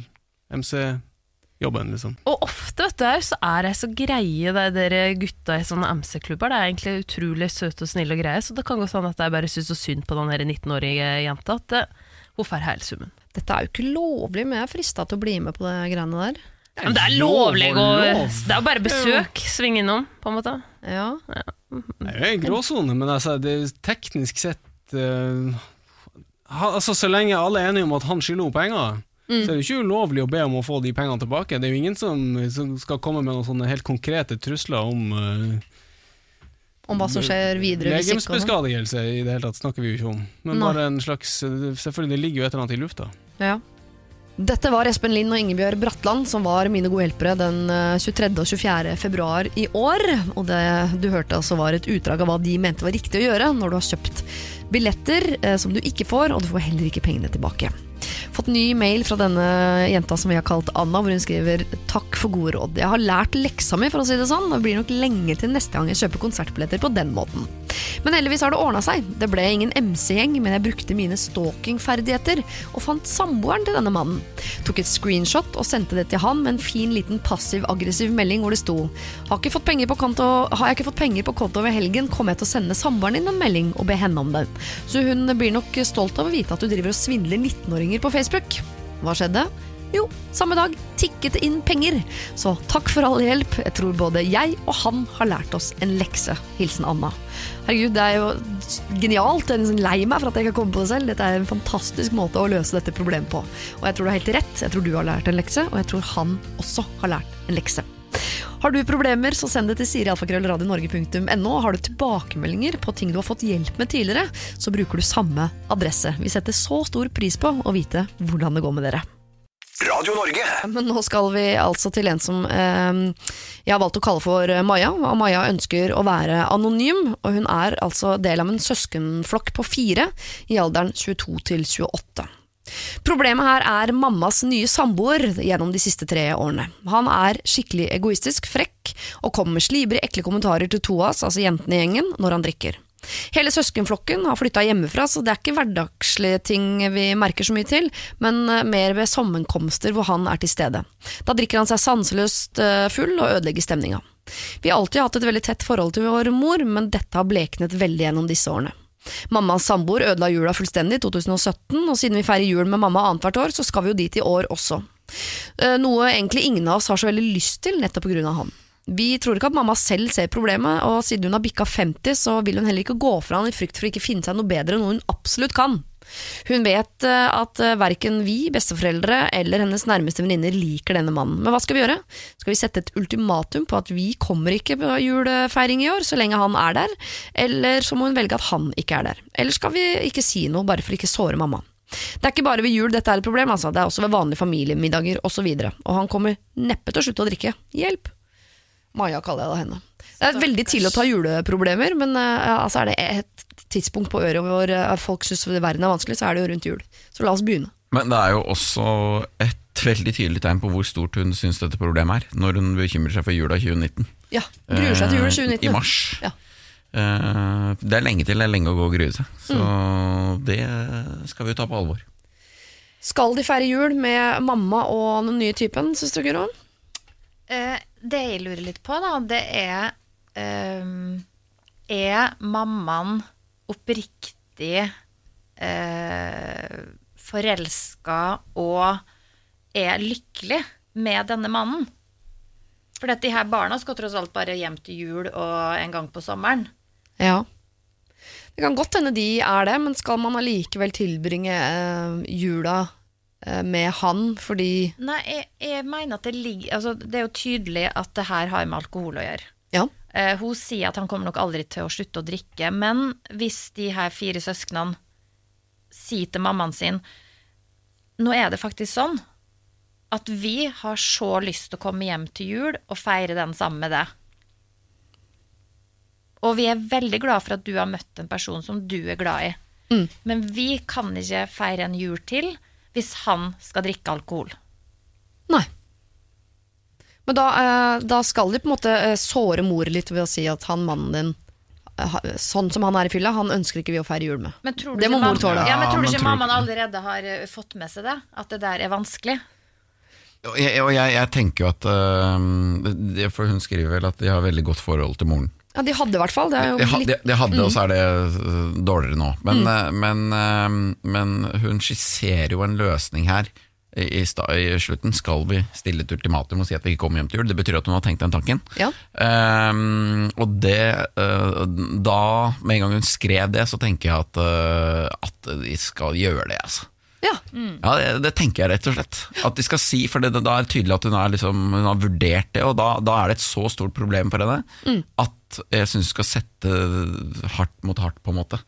MC-jobben, liksom. Og ofte vet du, så er de så greie, de der gutta i sånne MC-klubber. De er egentlig utrolig søte og snille og greie, så det kan godt hende at jeg bare syns så synd på den 19-årige jenta at eh, hun får hele summen. Dette er jo ikke lovlig, men jeg er frista til å bli med på det greiene der. Men det er lovlig å. Det er jo bare besøk, Sving innom, på en måte. Ja, Det er jo en gråsone, men altså, det er teknisk sett uh, altså, Så lenge alle er enige om at han skylder henne penger, så er det jo ikke ulovlig å be om å få de pengene tilbake. Det er jo ingen som, som skal komme med noen sånne helt konkrete trusler om uh, Om hva som skjer videre. Legems beskadigelse sånn. I det hele tatt snakker vi jo ikke om. Men Nei. bare en slags Selvfølgelig, det ligger jo et eller annet i lufta. Ja. Dette var Espen Lind og Ingebjørg Bratland som var mine gode hjelpere den eh, 23. og 24. februar i år. Og det du hørte altså var et utdrag av hva de mente var riktig å gjøre når du har kjøpt billetter eh, som du ikke får, og du får heller ikke pengene tilbake. Fått ny mail fra denne jenta som vi har kalt Anna, hvor hun skriver Takk for gode råd. Jeg har lært leksa mi, for å si det sånn. Det blir nok lenge til neste gang jeg kjøper konsertbilletter på den måten. Men heldigvis har det ordna seg. Det ble ingen MC-gjeng, men jeg brukte mine stalking-ferdigheter og fant samboeren til denne mannen. Tok et screenshot og sendte det til han med en fin liten passiv-aggressiv melding hvor det sto har, ikke fått på konto, har jeg ikke fått penger på konto over helgen, kommer jeg til å sende samboeren din en melding og be henne om det. Så hun blir nok stolt av å vite at du driver og svindler 19-åringer på Facebook. Hva skjedde? Jo, samme dag tikket det inn penger. Så takk for all hjelp. Jeg tror både jeg og han har lært oss en lekse. Hilsen Anna. Herregud, det er jo genialt. Jeg er liksom lei meg for at jeg ikke har kommet på det selv. Dette er en fantastisk måte å løse dette problemet på. Og jeg tror du har helt rett. Jeg tror du har lært en lekse, og jeg tror han også har lært en lekse. Har du problemer, så send det til sirialfakrøllradionorge.no. Har du tilbakemeldinger på ting du har fått hjelp med tidligere, så bruker du samme adresse. Vi setter så stor pris på å vite hvordan det går med dere. Radio Norge. Men nå skal vi altså til en som eh, jeg har valgt å kalle for eh, Maja. Maja ønsker å være anonym, og hun er altså del av en søskenflokk på fire i alderen 22 til 28. Problemet her er mammas nye samboer gjennom de siste tre årene. Han er skikkelig egoistisk, frekk, og kommer med slibrige, ekle kommentarer til Toas, altså jentene i gjengen, når han drikker. Hele søskenflokken har flytta hjemmefra, så det er ikke hverdagslige ting vi merker så mye til, men eh, mer ved sammenkomster hvor han er til stede. Da drikker han seg sanseløst eh, full og ødelegger stemninga. Vi har alltid hatt et veldig tett forhold til vår mor, men dette har bleknet veldig gjennom disse årene. Mammas samboer ødela jula fullstendig i 2017, og siden vi feirer jul med mamma annethvert år, så skal vi jo dit i år også. Eh, Noe egentlig ingen av oss har så veldig lyst til, nettopp på grunn av han. Vi tror ikke at mamma selv ser problemet, og siden hun har bikka 50, så vil hun heller ikke gå fra han i frykt for å ikke finne seg noe bedre enn noe hun absolutt kan. Hun vet eh, at eh, verken vi, besteforeldre eller hennes nærmeste venninner liker denne mannen. Men hva skal vi gjøre? Skal vi sette et ultimatum på at vi kommer ikke på julefeiring i år så lenge han er der, eller så må hun velge at han ikke er der? Eller skal vi ikke si noe bare for ikke såre mamma? Det er ikke bare ved jul dette er et problem, altså. det er også ved vanlige familiemiddager osv. Og, så og han kommer neppe til å slutte å drikke. Hjelp! Maja kaller jeg da henne. Det er veldig tidlig å ta juleproblemer, men uh, altså er det et tidspunkt på øret hvor eh, folk syns verden er vanskelig, så er det jo rundt jul. Så la oss begynne. Men det er jo også et veldig tydelig tegn på hvor stort hun syns dette problemet er, når hun bekymrer seg for jula 2019. Ja, Gruer seg til jula 2019. Eh, I mars. Ja. Eh, det er lenge til, det er lenge å gå og grue seg. Så Mm. det skal vi jo ta på alvor. Skal de feire jul med mamma og den nye typen, syns du, Guro? Eh, det jeg lurer litt på, da, det er um, Er mammaen oppriktig uh, forelska og er lykkelig med denne mannen. For de her barna skal tross alt bare hjem til jul og en gang på sommeren. Ja. Det kan godt hende de er det, men skal man allikevel tilbringe eh, jula eh, med han fordi Nei, jeg, jeg mener at det ligger altså, Det er jo tydelig at det her har med alkohol å gjøre. Ja. Eh, hun sier at han kommer nok aldri til å slutte å drikke, men hvis de her fire søsknene sier til mammaen sin Nå er det faktisk sånn at vi har så lyst til å komme hjem til jul og feire den sammen med deg. Og vi er veldig glad for at du har møtt en person som du er glad i. Mm. Men vi kan ikke feire en jul til hvis han skal drikke alkohol. Nei. Men da, eh, da skal de på en måte eh, såre mor litt ved å si at han mannen din eh, Sånn som han er i fylla, han ønsker ikke vi å feire jul med. Men tror du Det må mor tåle. Ja, men tror du ikke mammaen allerede har fått med seg det? At det der er vanskelig? Og jeg, jeg, jeg tenker jo at øh, For hun skriver vel at de har veldig godt forhold til moren. Ja, de hadde i hvert fall. Det litt det, det hadde, og så er det øh, dårligere nå. Men, mm. men, øh, men hun skisserer jo en løsning her. I, i, I slutten skal vi stille et ultimatum og si at vi ikke kommer hjem til jul. Det betyr at hun har tenkt den tanken. Ja. Um, og det uh, Da, med en gang hun skrev det, så tenker jeg at, uh, at de skal gjøre det, altså. Ja. Ja, det, det tenker jeg rett og slett. At de skal si, for det, da er det tydelig at hun, er liksom, hun har vurdert det, og da, da er det et så stort problem for henne at jeg syns hun skal sette hardt mot hardt, på en måte.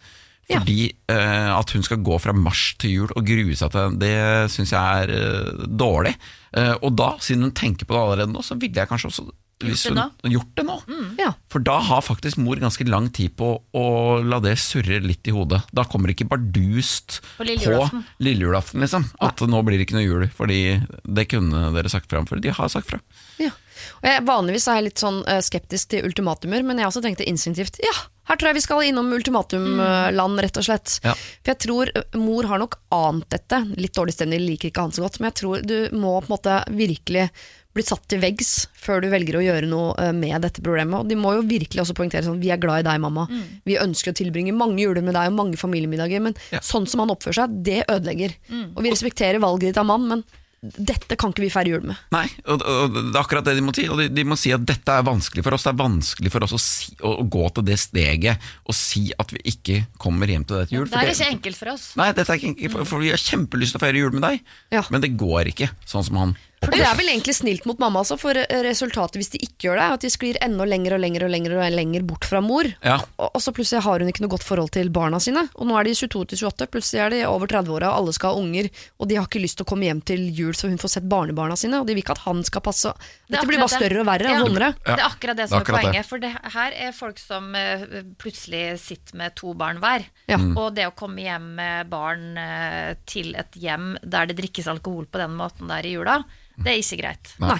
Ja. Fordi eh, at hun skal gå fra mars til jul og grue seg til det, det syns jeg er eh, dårlig. Eh, og da, siden hun tenker på det allerede nå, så ville jeg kanskje også hvis hun, har gjort det nå. ja. For da har faktisk mor ganske lang tid på å la det surre litt i hodet. Da kommer det ikke bardust På lille på lille julaften, liksom. At nå blir det ikke noe jul, fordi det kunne dere sagt fra om før. De har sagt fra. Ja. Og jeg, vanligvis er jeg litt sånn eh, skeptisk til ultimatumer, men jeg også tenkte instinktivt ja, her tror jeg vi skal innom ultimatumland, rett og slett. Ja. For jeg tror eh, mor har nok ant dette. Litt dårlig stemning, liker ikke han så godt, men jeg tror du må på en måte virkelig bli satt til veggs før du velger å gjøre noe eh, med dette problemet. Og de må jo virkelig også poengtere sånn vi er glad i deg, mamma. Vi ønsker å tilbringe mange juler med deg og mange familiemiddager, men Ja. sånn som han oppfører seg, det ødelegger. Og vi respekterer valget ditt av mann, men dette kan ikke vi feire jul med. Nei, og, og det er akkurat det de må si. Og de, de må si at dette er vanskelig for oss. Det er vanskelig for oss å, si, å, å gå til det steget og si at vi ikke kommer hjem til dette jul. Det er det- ikke enkelt for oss. Nei, dette er ikke enkelt, for, for vi har kjempelyst til å feire jul med deg, Ja. men det går ikke sånn som han. Og det er vel egentlig snilt mot mamma også, for resultatet hvis de ikke gjør det, er at de sklir enda lenger og lenger og lenger og lenger bort fra mor. Ja. Og, og så plutselig har hun ikke noe godt forhold til barna sine. Og nå er de 22 til 28, plutselig er de over 30-åra, og alle skal ha unger, og de har ikke lyst til å komme hjem til jul så hun får sett barnebarna sine, og de vil ikke at han skal passe. Det Dette blir bare større og verre Ja. og vondere. Ja. Det er akkurat det Det er som er, det. poenget. For det her er folk som eh, plutselig sitter med to barn hver. Ja. Og det å komme hjem med barn eh, til et hjem der det drikkes alkohol på den måten der i jula, det er ikke greit. Nei.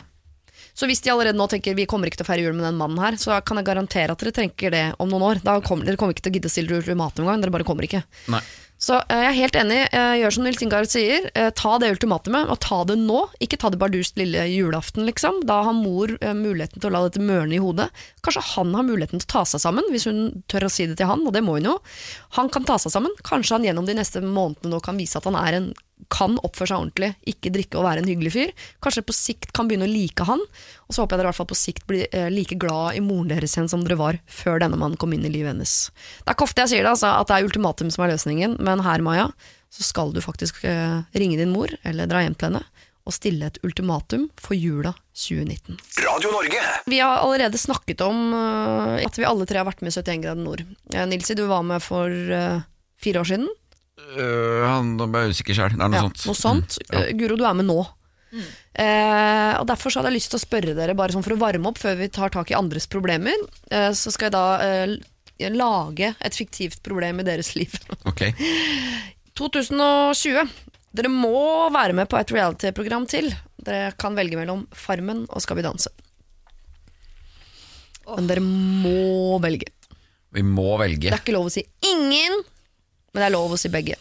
Så hvis de allerede nå tenker vi kommer ikke til å feire jul med den mannen her, så kan jeg garantere at dere tenker det om noen år. Da kommer, dere kommer ikke til å gidde å stille ultimatum engang, dere bare kommer ikke. Nei. Så eh, jeg er helt enig. Eh, gjør som Nils Ingar sier. Eh, ta det ultimatumet, og ta det nå. Ikke ta det bardust lille julaften, liksom. Da har mor muligheten til å la dette mørne i hodet. Kanskje han har muligheten til å ta seg sammen, hvis hun tør å si det til han, og det må hun jo. Han kan ta seg sammen. Kanskje han gjennom de neste månedene nå kan vise at han er en kan oppføre seg ordentlig, ikke drikke og være en hyggelig fyr. Kanskje på sikt kan begynne å like han. Og så håper jeg dere i hvert fall på sikt blir eh, like glad i moren deres igjen som dere var før denne mannen kom inn i livet hennes. Det er ikke ofte jeg sier det, altså, at det er ultimatum som er løsningen, men her, Maja, så skal du faktisk eh, ringe din mor, eller dra hjem til henne, og stille et ultimatum for jula 2019. Radio Norge. Vi har allerede snakket om uh, at vi alle tre har vært med i 71 grader nord. Eh, Nilsi, du var med for uh, fire år siden. Øh, han ble usikker sjøl. Det er noe Ja, sånt. Noe sånt. Mm. Ja. Eh, Guro, du er med nå. Eh, og Derfor så hadde jeg lyst til å spørre dere, bare sånn for å varme opp før vi tar tak i andres problemer, uh, så skal jeg da lage et fiktivt problem i deres liv. Ok. 2020. Dere må være med på et reality-program til. Dere kan velge mellom Farmen og Skal vi danse. Men dere må velge. Vi må velge. Det er ikke lov å si ingen, men det er lov å si begge.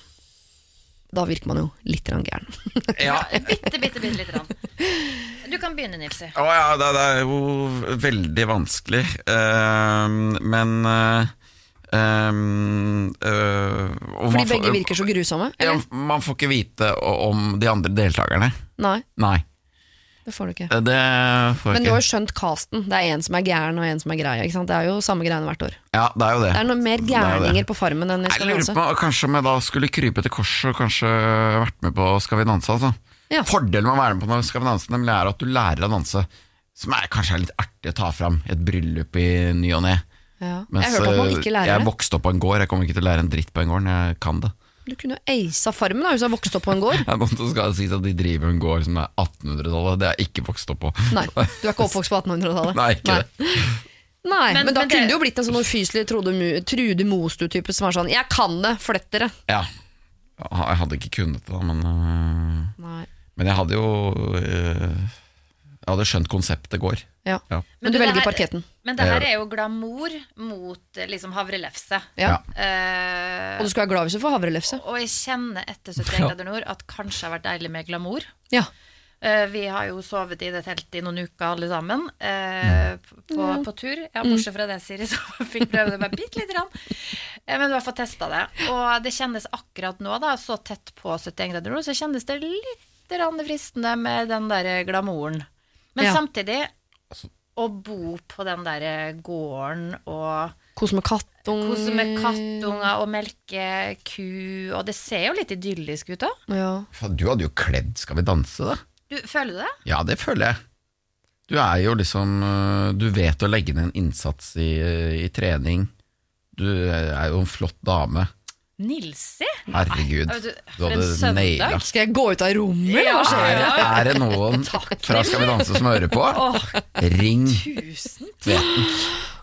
Da virker man jo litt grann gæren. Ja. Bitte, bitte, bitte lite grann. Du kan begynne, Nilsi. Å ja, det, det er jo veldig vanskelig. Uh, men uh, Um, uh, Fordi begge får- virker så grusomme? ja, Man får ikke vite om de andre deltakerne. Nei, Nei, det får du ikke. det får Men du har jo skjønt casten. Det er en som er gæren og en som er grei. Det er jo samme greiene hvert år. Ja, det er jo det. Det er noe mer er gærninger på Farmen enn i Skal vi danse. på Kanskje om jeg da skulle krype til korset og kanskje vært med på Skal vi danse. Altså. Ja. Fordelen med å være med på Skal vi danse nemlig er at du lærer å danse, som er kanskje er litt artig å ta fram i et bryllup i ny og ne. Ja. Mens Jeg lærer jeg det. vokste opp på en gård, jeg kommer ikke til å lære en dritt på en gård, jeg kan det. Du kunne eisa Farmen da, hvis du har vokst opp på en gård. Ja, Nå skal det sies at de driver en gård som er 1800-tallet, det er jeg ikke vokst opp på. Nei, du er ikke oppvokst på 1800-tallet. Nei, ikke det. Nei, men, Men- da men kunne det- det jo blitt en sånn ufyselig Trude, Mostu-type som er sånn 'jeg kan det, flytt dere'. Ja. Jeg hadde ikke kunnet det, da, men øh, Nei. Men jeg hadde jo øh, Jeg hadde skjønt konseptet går. Ja. Ja. Men du velger her- parketten. Men det her er jo glamour mot eh, liksom havrelefse. Ja. Uh, Og du skal være glad hvis du får havrelefse. og jeg kjenner etter 71 grader nord at kanskje har vært deilig med glamour. Ja. Uh, vi har jo sovet i det teltet i noen uker alle sammen, uh, på, på tur. Ja, bortsett fra det, Siri, som fikk prøve det bare bitte lite grann. Uh, men du har fått testa det. Og det kjennes akkurat nå, da, så tett på 71 grader nord, så kjennes det litt fristende med den der glamouren. Men Ja. samtidig, å bo på den der gården og Kose med kattunger. kose med kattunger og melke ku, og det ser jo litt idyllisk ut òg. Ja. Du hadde jo kledd Skal vi danse, da. Du, føler du det? Ja, det føler jeg. Du er jo liksom øh, Du vet å legge ned en innsats i, i trening. Du er jo en flott dame. Nilsi? Herregud. Du, Du hadde naila. Skal jeg gå ut av rommet, eller hva skjer? Er det noen fra Skal vi danse som hører på? Ring Tusen Tveten.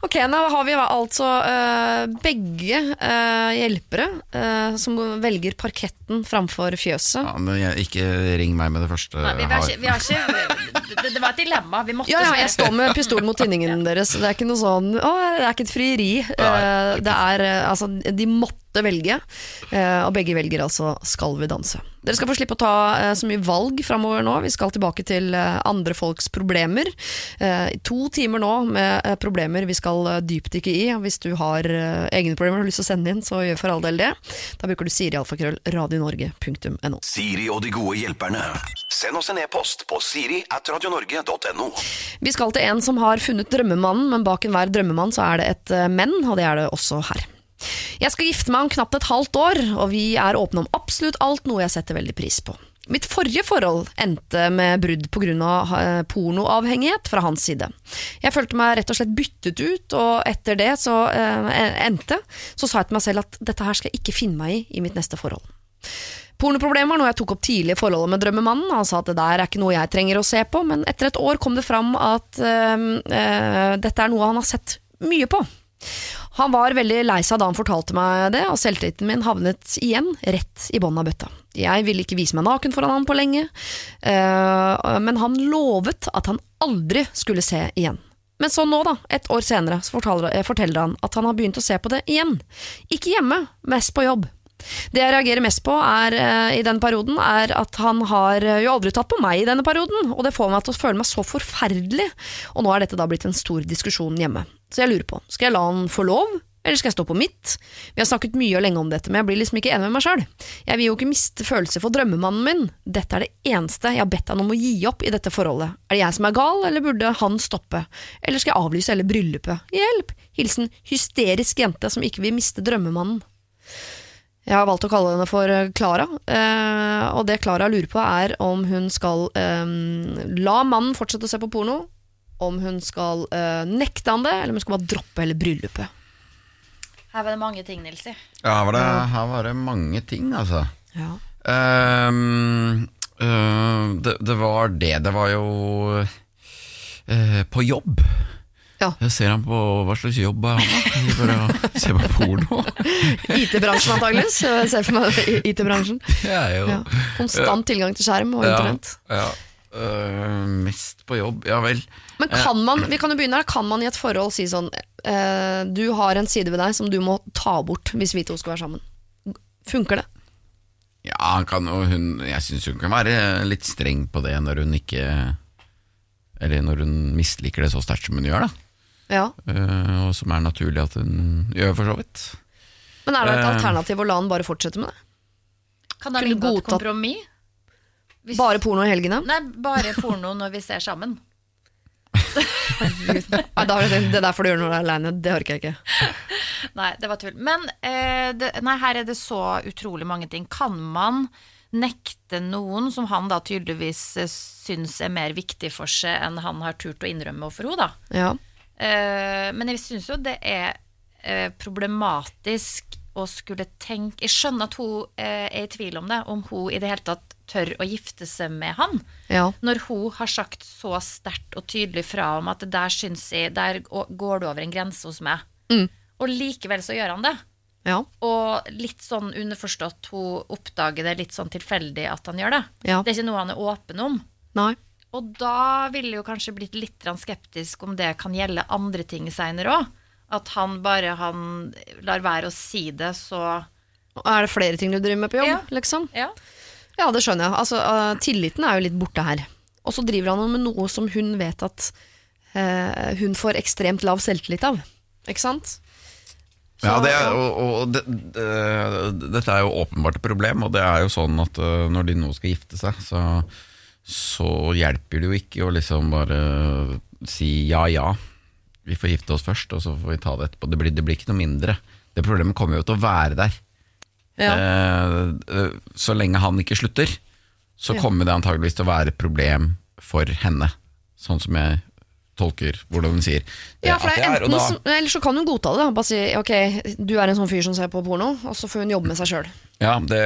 Ok, nå har vi altså uh, begge uh, hjelpere uh, som velger parketten framfor fjøset. Ja, men jeg, ikke ring meg med det første Nei, vi, vi har vi har ikke det, det var et dilemma. Vi måtte Ja, ja, jeg står med pistol mot tinningen deres. Det er ikke noe sånn Å, det er ikke et frieri. Det er altså De måtte velge, eh, og begge velger altså Skal vi danse. Dere skal få slippe å ta eh, så mye valg framover nå. Vi skal tilbake til eh, andre folks problemer. I To timer nå med problemer vi skal dypdykke i. Hvis du har egne problemer og har lyst til å sende inn, så gjør for all del det. Da bruker du Siri alfakrøll radionorge.no. Siri og de gode hjelperne. Send oss en e-post på siri at radionorge.no. Vi skal til en som har funnet drømmemannen, men bak enhver drømmemann så er det et menn, og det er det også her. Jeg skal gifte meg om knapt et halvt år, og vi er åpne om absolutt alt, noe jeg setter veldig pris på. Mitt forrige forhold endte med brudd pga. eh, pornoavhengighet fra hans side. Jeg følte meg rett og slett byttet ut, og etter det så eh, endte, så sa jeg til meg selv at dette her skal jeg ikke finne meg i i mitt neste forhold. Pornoproblemet var noe jeg tok opp tidlig i forholdet med drømmemannen. Han sa at det der er ikke noe jeg trenger å se på, men etter et år kom det fram at eh, eh, dette er noe han har sett mye på. Han var veldig lei seg da han fortalte meg det, og selvtilliten min havnet igjen rett i bånn av bøtta. Jeg ville ikke vise meg naken foran han på lenge, øh, men han lovet at han aldri skulle se igjen. Men så nå, da, et år senere, så forteller, eh, han at han har begynt å se på det igjen. Ikke hjemme, mest på jobb. Det jeg reagerer mest på er, eh, i den perioden, er at han har eh, jo aldri tatt på meg i denne perioden, og det får meg til å føle meg så forferdelig, og nå er dette da blitt en stor diskusjon hjemme. Så jeg lurer på, skal jeg la han få lov, eller skal jeg stå på mitt? Vi har snakket mye og lenge om dette, men jeg blir liksom ikke enig med meg sjøl. Jeg vil jo ikke miste følelser for drømmemannen min. Dette er det eneste jeg har bedt han om å gi opp i dette forholdet. Er det jeg som er gal, eller burde han stoppe? Eller skal jeg avlyse hele bryllupet? Hjelp! Hilsen hysterisk jente som ikke vil miste drømmemannen. Jeg har valgt å kalle henne for eh, Klara, eh, og det Klara lurer på er om hun skal um, la mannen fortsette å se på porno, om hun skal uh, nekte han det, eller om hun skal bare droppe hele bryllupet. Her var det mange ting, Nilsi. Ja, var det, her var det mange ting, altså. Ja. Ehm, uh, det, det var det. Det var jo øh, på jobb. Ja. Jeg ser han på hva slags jobb er han da? Bare se på porno. IT-bransjen antakeligvis. Ser for meg IT-bransjen. Ja, jo Ja. Konstant tilgang til skjerm og internett. Ja, ja. Øh, mest på jobb, ja vel. Men kan man vi kan jo begynne her, kan man i et forhold si sånn uh, Du har en side ved deg som du må ta bort hvis vi to skal være sammen. Funker det? Ja, han kan jo hun Jeg syns hun kan være litt streng på det når hun ikke Eller når hun misliker det så sterkt som hun gjør, da. Ja. Uh, og som er naturlig at hun gjør, for så vidt. Men er det et Eh. alternativ å la han bare fortsette med det? Kan det ha inngå et godtatt- kompromiss? Hvis- Bare porno i helgene? Nei, bare porno når vi ser sammen. Nei, da har jeg tenkt, det der får du gjøre når du er aleine, det orker jeg ikke. Nei, det var tull. Men eh, det, nei, her er det så utrolig mange ting. Kan man nekte noen som han da tydeligvis eh, syns er mer viktig for seg enn han har turt å innrømme overfor henne, da? Ja. Eh, men jeg syns jo det er eh, problematisk å skulle tenke Jeg skjønner at hun eh, er i tvil om det, om hun i det hele tatt tør å gifte seg med han. ja. Når hun har sagt så sterkt og tydelig fra om at der syns jeg Der går det over en grense hos meg. Mm. Og likevel så gjør han det. Ja. Og litt sånn underforstått, hun oppdager det litt sånn tilfeldig at han gjør det. Ja. Det er ikke noe han er åpen om. Nei. Og da ville jo kanskje blitt litt skeptisk om det kan gjelde andre ting seinere òg. At han bare han lar være å si det, så Er det flere ting du driver med på jobb, Ja. liksom? Ja. Ja, det skjønner jeg. Altså, eh, tilliten er jo litt borte her. Og så driver han med noe som hun vet at eh, hun får ekstremt lav selvtillit av. Ikke sant? Så, Ja, det er, og, og det, det, dette er jo åpenbart et problem, og det er jo sånn at øh, når de nå skal gifte seg, så, så hjelper det jo ikke å liksom bare si ja, ja, vi får gifte oss først, og så får vi ta det etterpå. Det blir, det blir ikke noe mindre. Det problemet kommer jo til å være der. Ja. Eh, eh, så lenge han ikke slutter, så Ja. kommer det antageligvis til å være et problem for henne, sånn som jeg tolker hvordan hun sier. Ja, eh, for det er da- Eller så kan hun godta det. Bare si ok, du er en sånn fyr som ser på porno, og så får hun jobbe med seg sjøl. Ja, det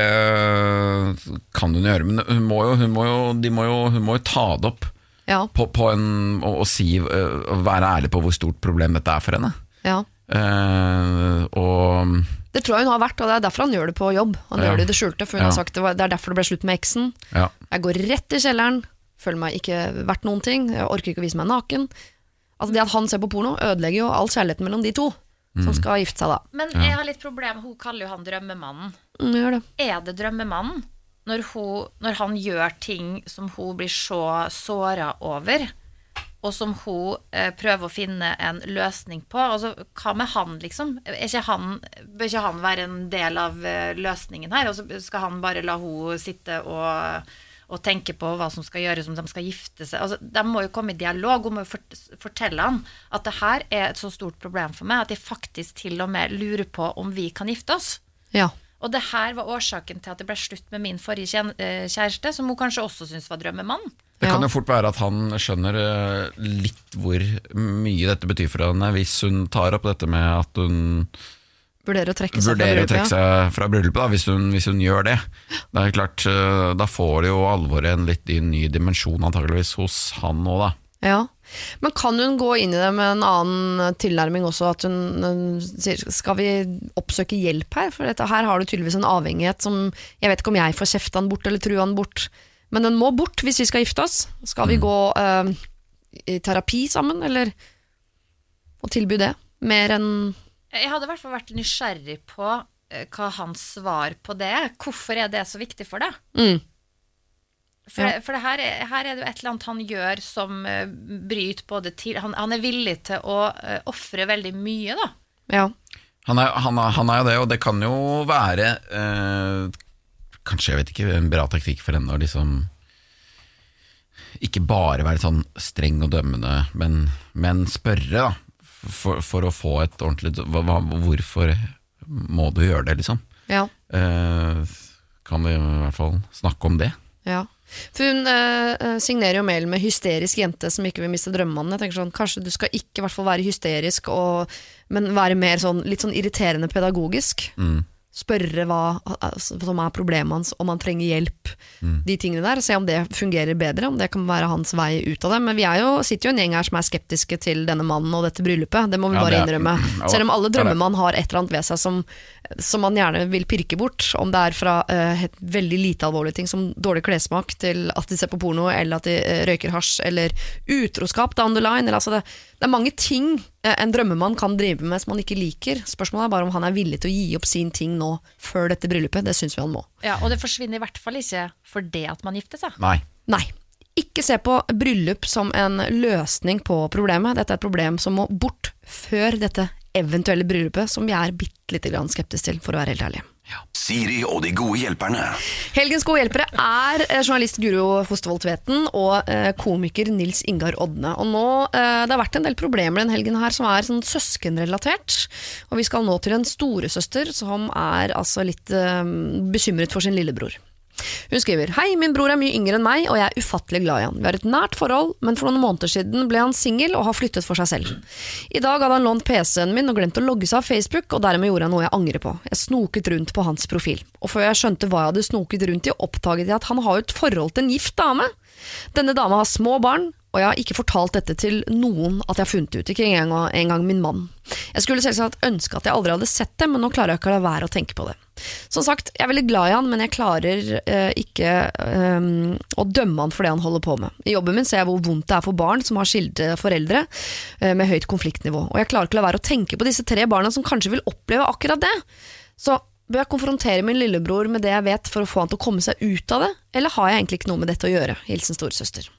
kan hun gjøre, men hun må jo, hun må jo, de må jo, hun må jo ta det opp Ja, på, på en, å, å, si, å være ærlig på hvor stort problem dette er for henne. ja. Uh, og Det tror jeg hun har vært, og det er derfor han gjør det på jobb. Han Ja. gjør det i det skjulte, for hun Ja. har sagt det, var, det er derfor det ble slutt med eksen. ja, Jeg går rett i kjelleren, føler meg ikke verdt noen ting, jeg orker ikke å vise meg naken. Altså Det at han ser på porno, ødelegger jo all kjærligheten mellom de to som skal gifte seg, da. Men jeg har litt problem Hun kaller jo han drømmemannen. Mm, gjør det. Er det drømmemannen når, hun, når han gjør ting som hun blir så såra over, og som hun eh, prøver å finne en løsning på? Altså, hva med han, liksom? Ikke han, bør ikke han være en del av eh, løsningen her? Og så skal han bare la hun sitte og, og tenke på hva som skal gjøres om de skal gifte seg? Altså, de må jo komme i dialog. Hun må jo fort, fortelle han at det her er et så stort problem for meg at jeg faktisk til og med lurer på om vi kan gifte oss. Ja. Og det her var årsaken til at det ble slutt med min forrige eh, kjæreste, som hun kanskje også syntes var drømmemann. det kan jo fort være at han skjønner øh, litt hvor mye dette betyr for henne, hvis hun tar opp dette med at hun Vurderer å trekke seg fra bryllupet, å trekke seg fra bryllupet, da, hvis, hun, hvis hun gjør det. Det er klart, øh, Da får det jo alvoret en litt ny dimensjon antageligvis hos han òg, da. Ja. Men kan hun gå inn i det med en annen tilnærming også, at hun sier skal vi oppsøke hjelp her? For dette, her har du tydeligvis en avhengighet som Jeg vet ikke om jeg får kjefta den bort eller trua den bort, men den må bort hvis vi skal gifte oss. Skal vi gå øh, i terapi sammen, eller å tilby det? Mer enn Jeg hadde i hvert fall vært nysgjerrig på eh, hva hans svar på det er. Hvorfor er det så viktig for deg? mm. For, Ja. for det her, er, her er det jo et eller annet han gjør som uh, bryter både til han, han er villig til å uh, ofre veldig mye, da. Ja. Han er, han, er, han er jo det, og det kan jo være eh, Kanskje, jeg vet ikke, en bra taktikk for henne å liksom Ikke bare være sånn streng og dømmende, men, men spørre, da. For, for å få et ordentlig hva, hva, Hvorfor må du gjøre det, liksom? Ja. Eh, kan vi i hvert fall snakke om det? Ja. For hun eh, signerer jo mailen med 'hysterisk jente som ikke vil miste drømmemannen'. Jeg tenker sånn, Kanskje du skal ikke hvert fall være hysterisk, og, men være mer sånn, litt sånn irriterende pedagogisk. Mm. Spørre hva altså, som er problemet hans, om han trenger hjelp. De tingene der, Se om det fungerer bedre, om det kan være hans vei ut av det. Men vi er jo, sitter jo en gjeng her som er skeptiske til denne mannen og dette bryllupet. Det må vi Ja, bare er- innrømme. ja, Selv om alle drømmer man har et eller annet ved seg som, som man gjerne vil pirke bort. Om det er fra uh, veldig lite alvorlige ting som dårlig klessmak, til at de ser på porno, eller at de uh, røyker hasj, eller utroskap down the line. Eller, altså det, det er mange ting eh, en drømmemann kan drive med som han ikke liker. Spørsmålet er bare om han er villig til å gi opp sin ting nå, før dette bryllupet. Det syns vi han må. Ja, og det forsvinner i hvert fall ikke for det at man gifter seg. Nei. Nei. Ikke se på bryllup som en løsning på problemet. Dette er et problem som må bort før dette eventuelle bryllupet, som vi er bitte lite grann skeptiske til, for å være helt ærlig. Siri og de gode hjelperne. Helgens gode hjelpere er eh, journalist Guro Fostervold Tveten og eh, komiker Nils Ingar Odne. Og nå, eh, Det har vært en del problemer den helgen her som er sånn søskenrelatert. Og vi skal nå til en storesøster som er altså litt bekymret for sin lillebror. Hun skriver Hei, min bror er mye yngre enn meg, og jeg er ufattelig glad i han. Vi har et nært forhold, men for noen måneder siden ble han singel og har flyttet for seg selv. I dag hadde han lånt PC-en min og glemt å logge seg av Facebook, og dermed gjorde han noe jeg angrer på. Jeg snoket rundt på hans profil. Og før jeg skjønte hva jeg hadde snoket rundt i, oppdaget jeg at han har et forhold til en gift dame. Denne dama har små barn, og jeg har ikke fortalt dette til noen at jeg har funnet ut, ikke engang, engang min mann. Jeg skulle selvsagt ønske at jeg aldri hadde sett det, men nå klarer jeg ikke å la være å tenke på det. Som sagt, jeg er veldig glad i han, men jeg klarer eh, ikke eh, å dømme han for det han holder på med. I jobben min ser jeg hvor vondt det er for barn som har skilte foreldre eh, med høyt konfliktnivå, og jeg klarer ikke å la være å tenke på disse tre barna som kanskje vil oppleve akkurat det. Så bør jeg konfrontere min lillebror med det jeg vet for å få han til å komme seg ut av det, eller har jeg egentlig ikke noe med dette å gjøre? Hilsen storesøster.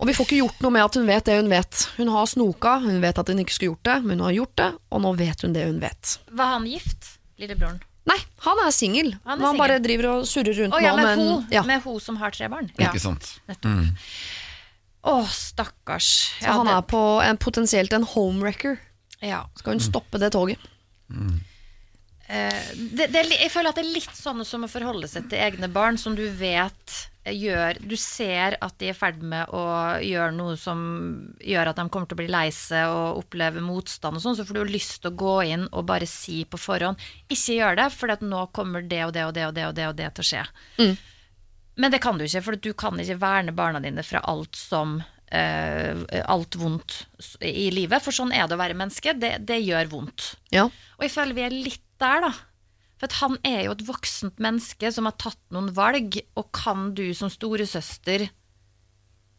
Og vi får ikke gjort noe med at hun vet det hun vet. Hun har snoka, hun vet at hun ikke skulle gjort det, men hun har gjort det, og nå vet hun det hun vet. Var han gift, lillebroren? Nei, han er singel. Han Han bare driver og surrer rundt oh, ja, nå, med, men ho, ja. med ho som har tre barn? Ja. Ikke sant? Nettopp. Å, stakkars. Så han er på en, potensielt en homewrecker. ja. Skal hun stoppe det toget? Eh, det, det, jeg føler at det er litt sånn som å forholde seg til egne barn, som du vet gjør Du ser at de er i ferd med å gjøre noe som gjør at de kommer til å bli lei seg og oppleve motstand og sånn, så får du lyst til å gå inn og bare si på forhånd Ikke gjør det, for nå kommer det og det og det og det og det, og det til å skje. Men det kan du ikke, for du kan ikke verne barna dine fra alt som Uh, Alt vondt i livet. For sånn er det å være menneske. Det, det gjør vondt. Ja. Og jeg føler vi er litt der, da. For han er jo et voksent menneske som har tatt noen valg, og kan du som storesøster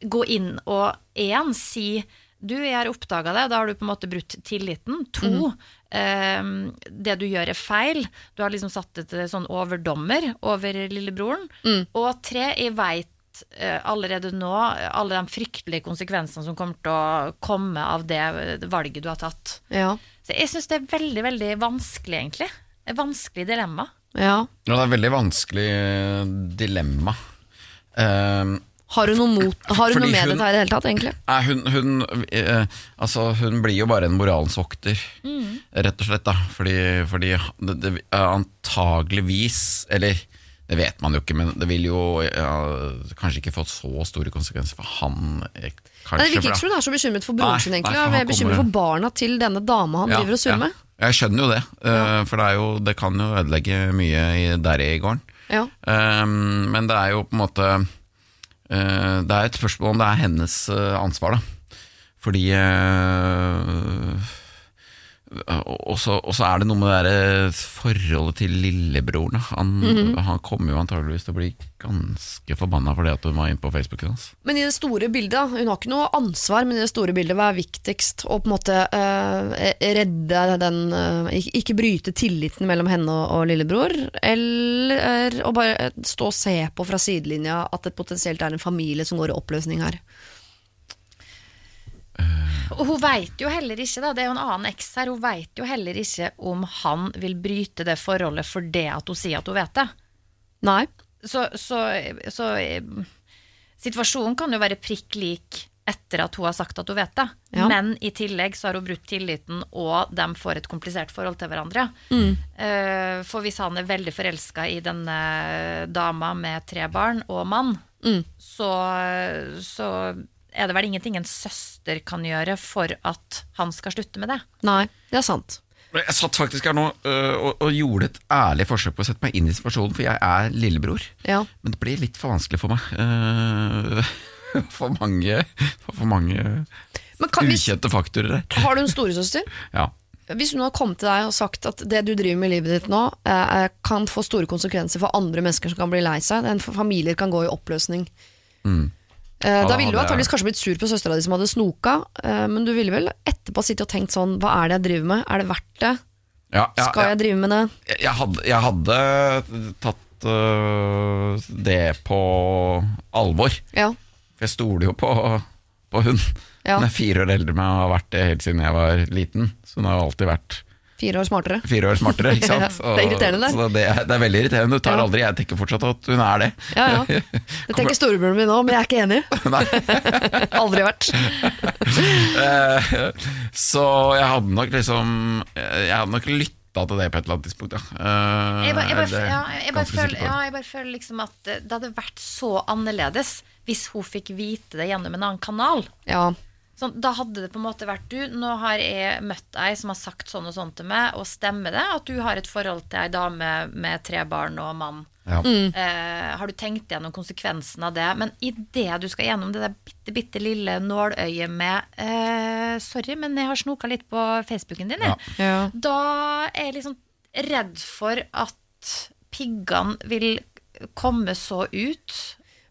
gå inn og én si du, jeg har oppdaga det, da har du på en måte brutt tilliten. To, eh, det du gjør er feil. Du har liksom satt det til sånn overdommer over lillebroren. Og tre, jeg veit eh, allerede nå alle de fryktelige konsekvensene som kommer til å komme av det valget du har tatt. Ja. Så jeg syns det er veldig, veldig vanskelig, egentlig. Vanskelig dilemma. ja. Ja, det er et veldig vanskelig eh, dilemma. Um, Har hun noe, mot, har hun noe med hun- dette her i det hele tatt, egentlig? Nei, hun, hun, eh, altså, hun blir jo bare en moralens vokter, rett og slett. da Fordi, fordi det, det antageligvis Eller det vet man jo ikke, men det vil jo ja, kanskje ikke få så store konsekvenser for han. Kanskje, Nei, det virker ikke som hun er så bekymret for broren Nei, sin, nei, egentlig. for han er bekymret kommer- for barna til denne dama han Ja, driver og surrer ja. med. Jeg skjønner jo det, eh, for det, er jo, det kan jo ødelegge mye i, der i gården. Ja. Um, men det er jo på en måte eh, Det er et spørsmål om det er hennes eh, ansvar, da. Fordi eh, og så er det noe med det der forholdet til lillebroren. Han, Han, -hmm. han kommer jo antageligvis til å bli ganske forbanna for det at hun var inne på Facebooken hans. Men i det store bildet, hun har ikke noe ansvar, men i det store bildet, hva er viktigst? Å på en måte eh, redde den eh, ikke, ikke bryte tilliten mellom henne og, og lillebror, eller å bare stå og se på fra sidelinja at det potensielt er en familie som går i oppløsning her? Og hun veit jo heller ikke, da, det er jo en annen eks her, hun veit jo heller ikke om han vil bryte det forholdet for det at hun sier at hun vet det. Nei. Så, så, så eh, situasjonen kan jo være prikk lik etter at hun har sagt at hun vet det. Ja. Men i tillegg så har hun brutt tilliten, og de får et komplisert forhold til hverandre. Mm. for hvis han er veldig forelska i denne dama med tre barn og mann, så, så er det vel ingenting en søster kan gjøre for at han skal slutte med det. Nei, det er sant. Jeg satt faktisk her nå øh, og, og gjorde et ærlig forsøk på å sette meg inn i situasjonen, for jeg er lillebror. Ja. Men det blir litt for vanskelig for meg. Uh, for mange, for mange Men kan, ukjente faktorer der. har du en storesøster? Ja. Hvis hun hadde kommet til deg og sagt at det du driver med i livet ditt nå, eh, kan få store konsekvenser for andre mennesker som kan bli lei seg, en familier kan gå i oppløsning. Mm. Eh, Ja, da ville du antakeligvis kanskje blitt sur på søstera di som hadde snoka, eh, men du ville vel etterpå sittet og tenkt sånn Hva er det jeg driver med? Er det verdt det? Ja, ja, Skal jeg drive med det? Jeg, hadde, jeg hadde tatt tatt øh, det på alvor. Ja. For jeg stoler jo på, på hun. Ja. Hun er fire år eldre enn meg og har vært det helt siden jeg var liten. Så hun har alltid vært Fire år smartere. fire år smartere. ikke sant? Ja, det er irriterende, det. Så det, er, det er veldig irriterende. Du tar Ja. aldri, Jeg tenker fortsatt at hun er det. Ja, ja. Det tenker storebroren min nå, men jeg er ikke enig. Aldri vært. Eh, så jeg hadde nok liksom Jeg hadde nok lytta til det på et eller annet tidspunkt, ja. Eh, Jeg bare, jeg bare, ja, jeg bare, føler, ja, jeg bare føler liksom at det hadde vært så annerledes hvis hun fikk vite det gjennom en annen kanal. Ja. Sånn, da hadde det på en måte vært du. Nå har jeg møtt ei som har sagt sånn og sånn til meg, og stemmer det at du har et forhold til ei dame med tre barn og mann? Ja. Eh, har du tenkt gjennom konsekvensen av det? Men idet du skal gjennom det der bitte, bitte lille nåløyet med eh, Sorry, men jeg har snoka litt på Facebooken din. jeg. Ja. Da er jeg liksom redd for at piggene vil komme så ut.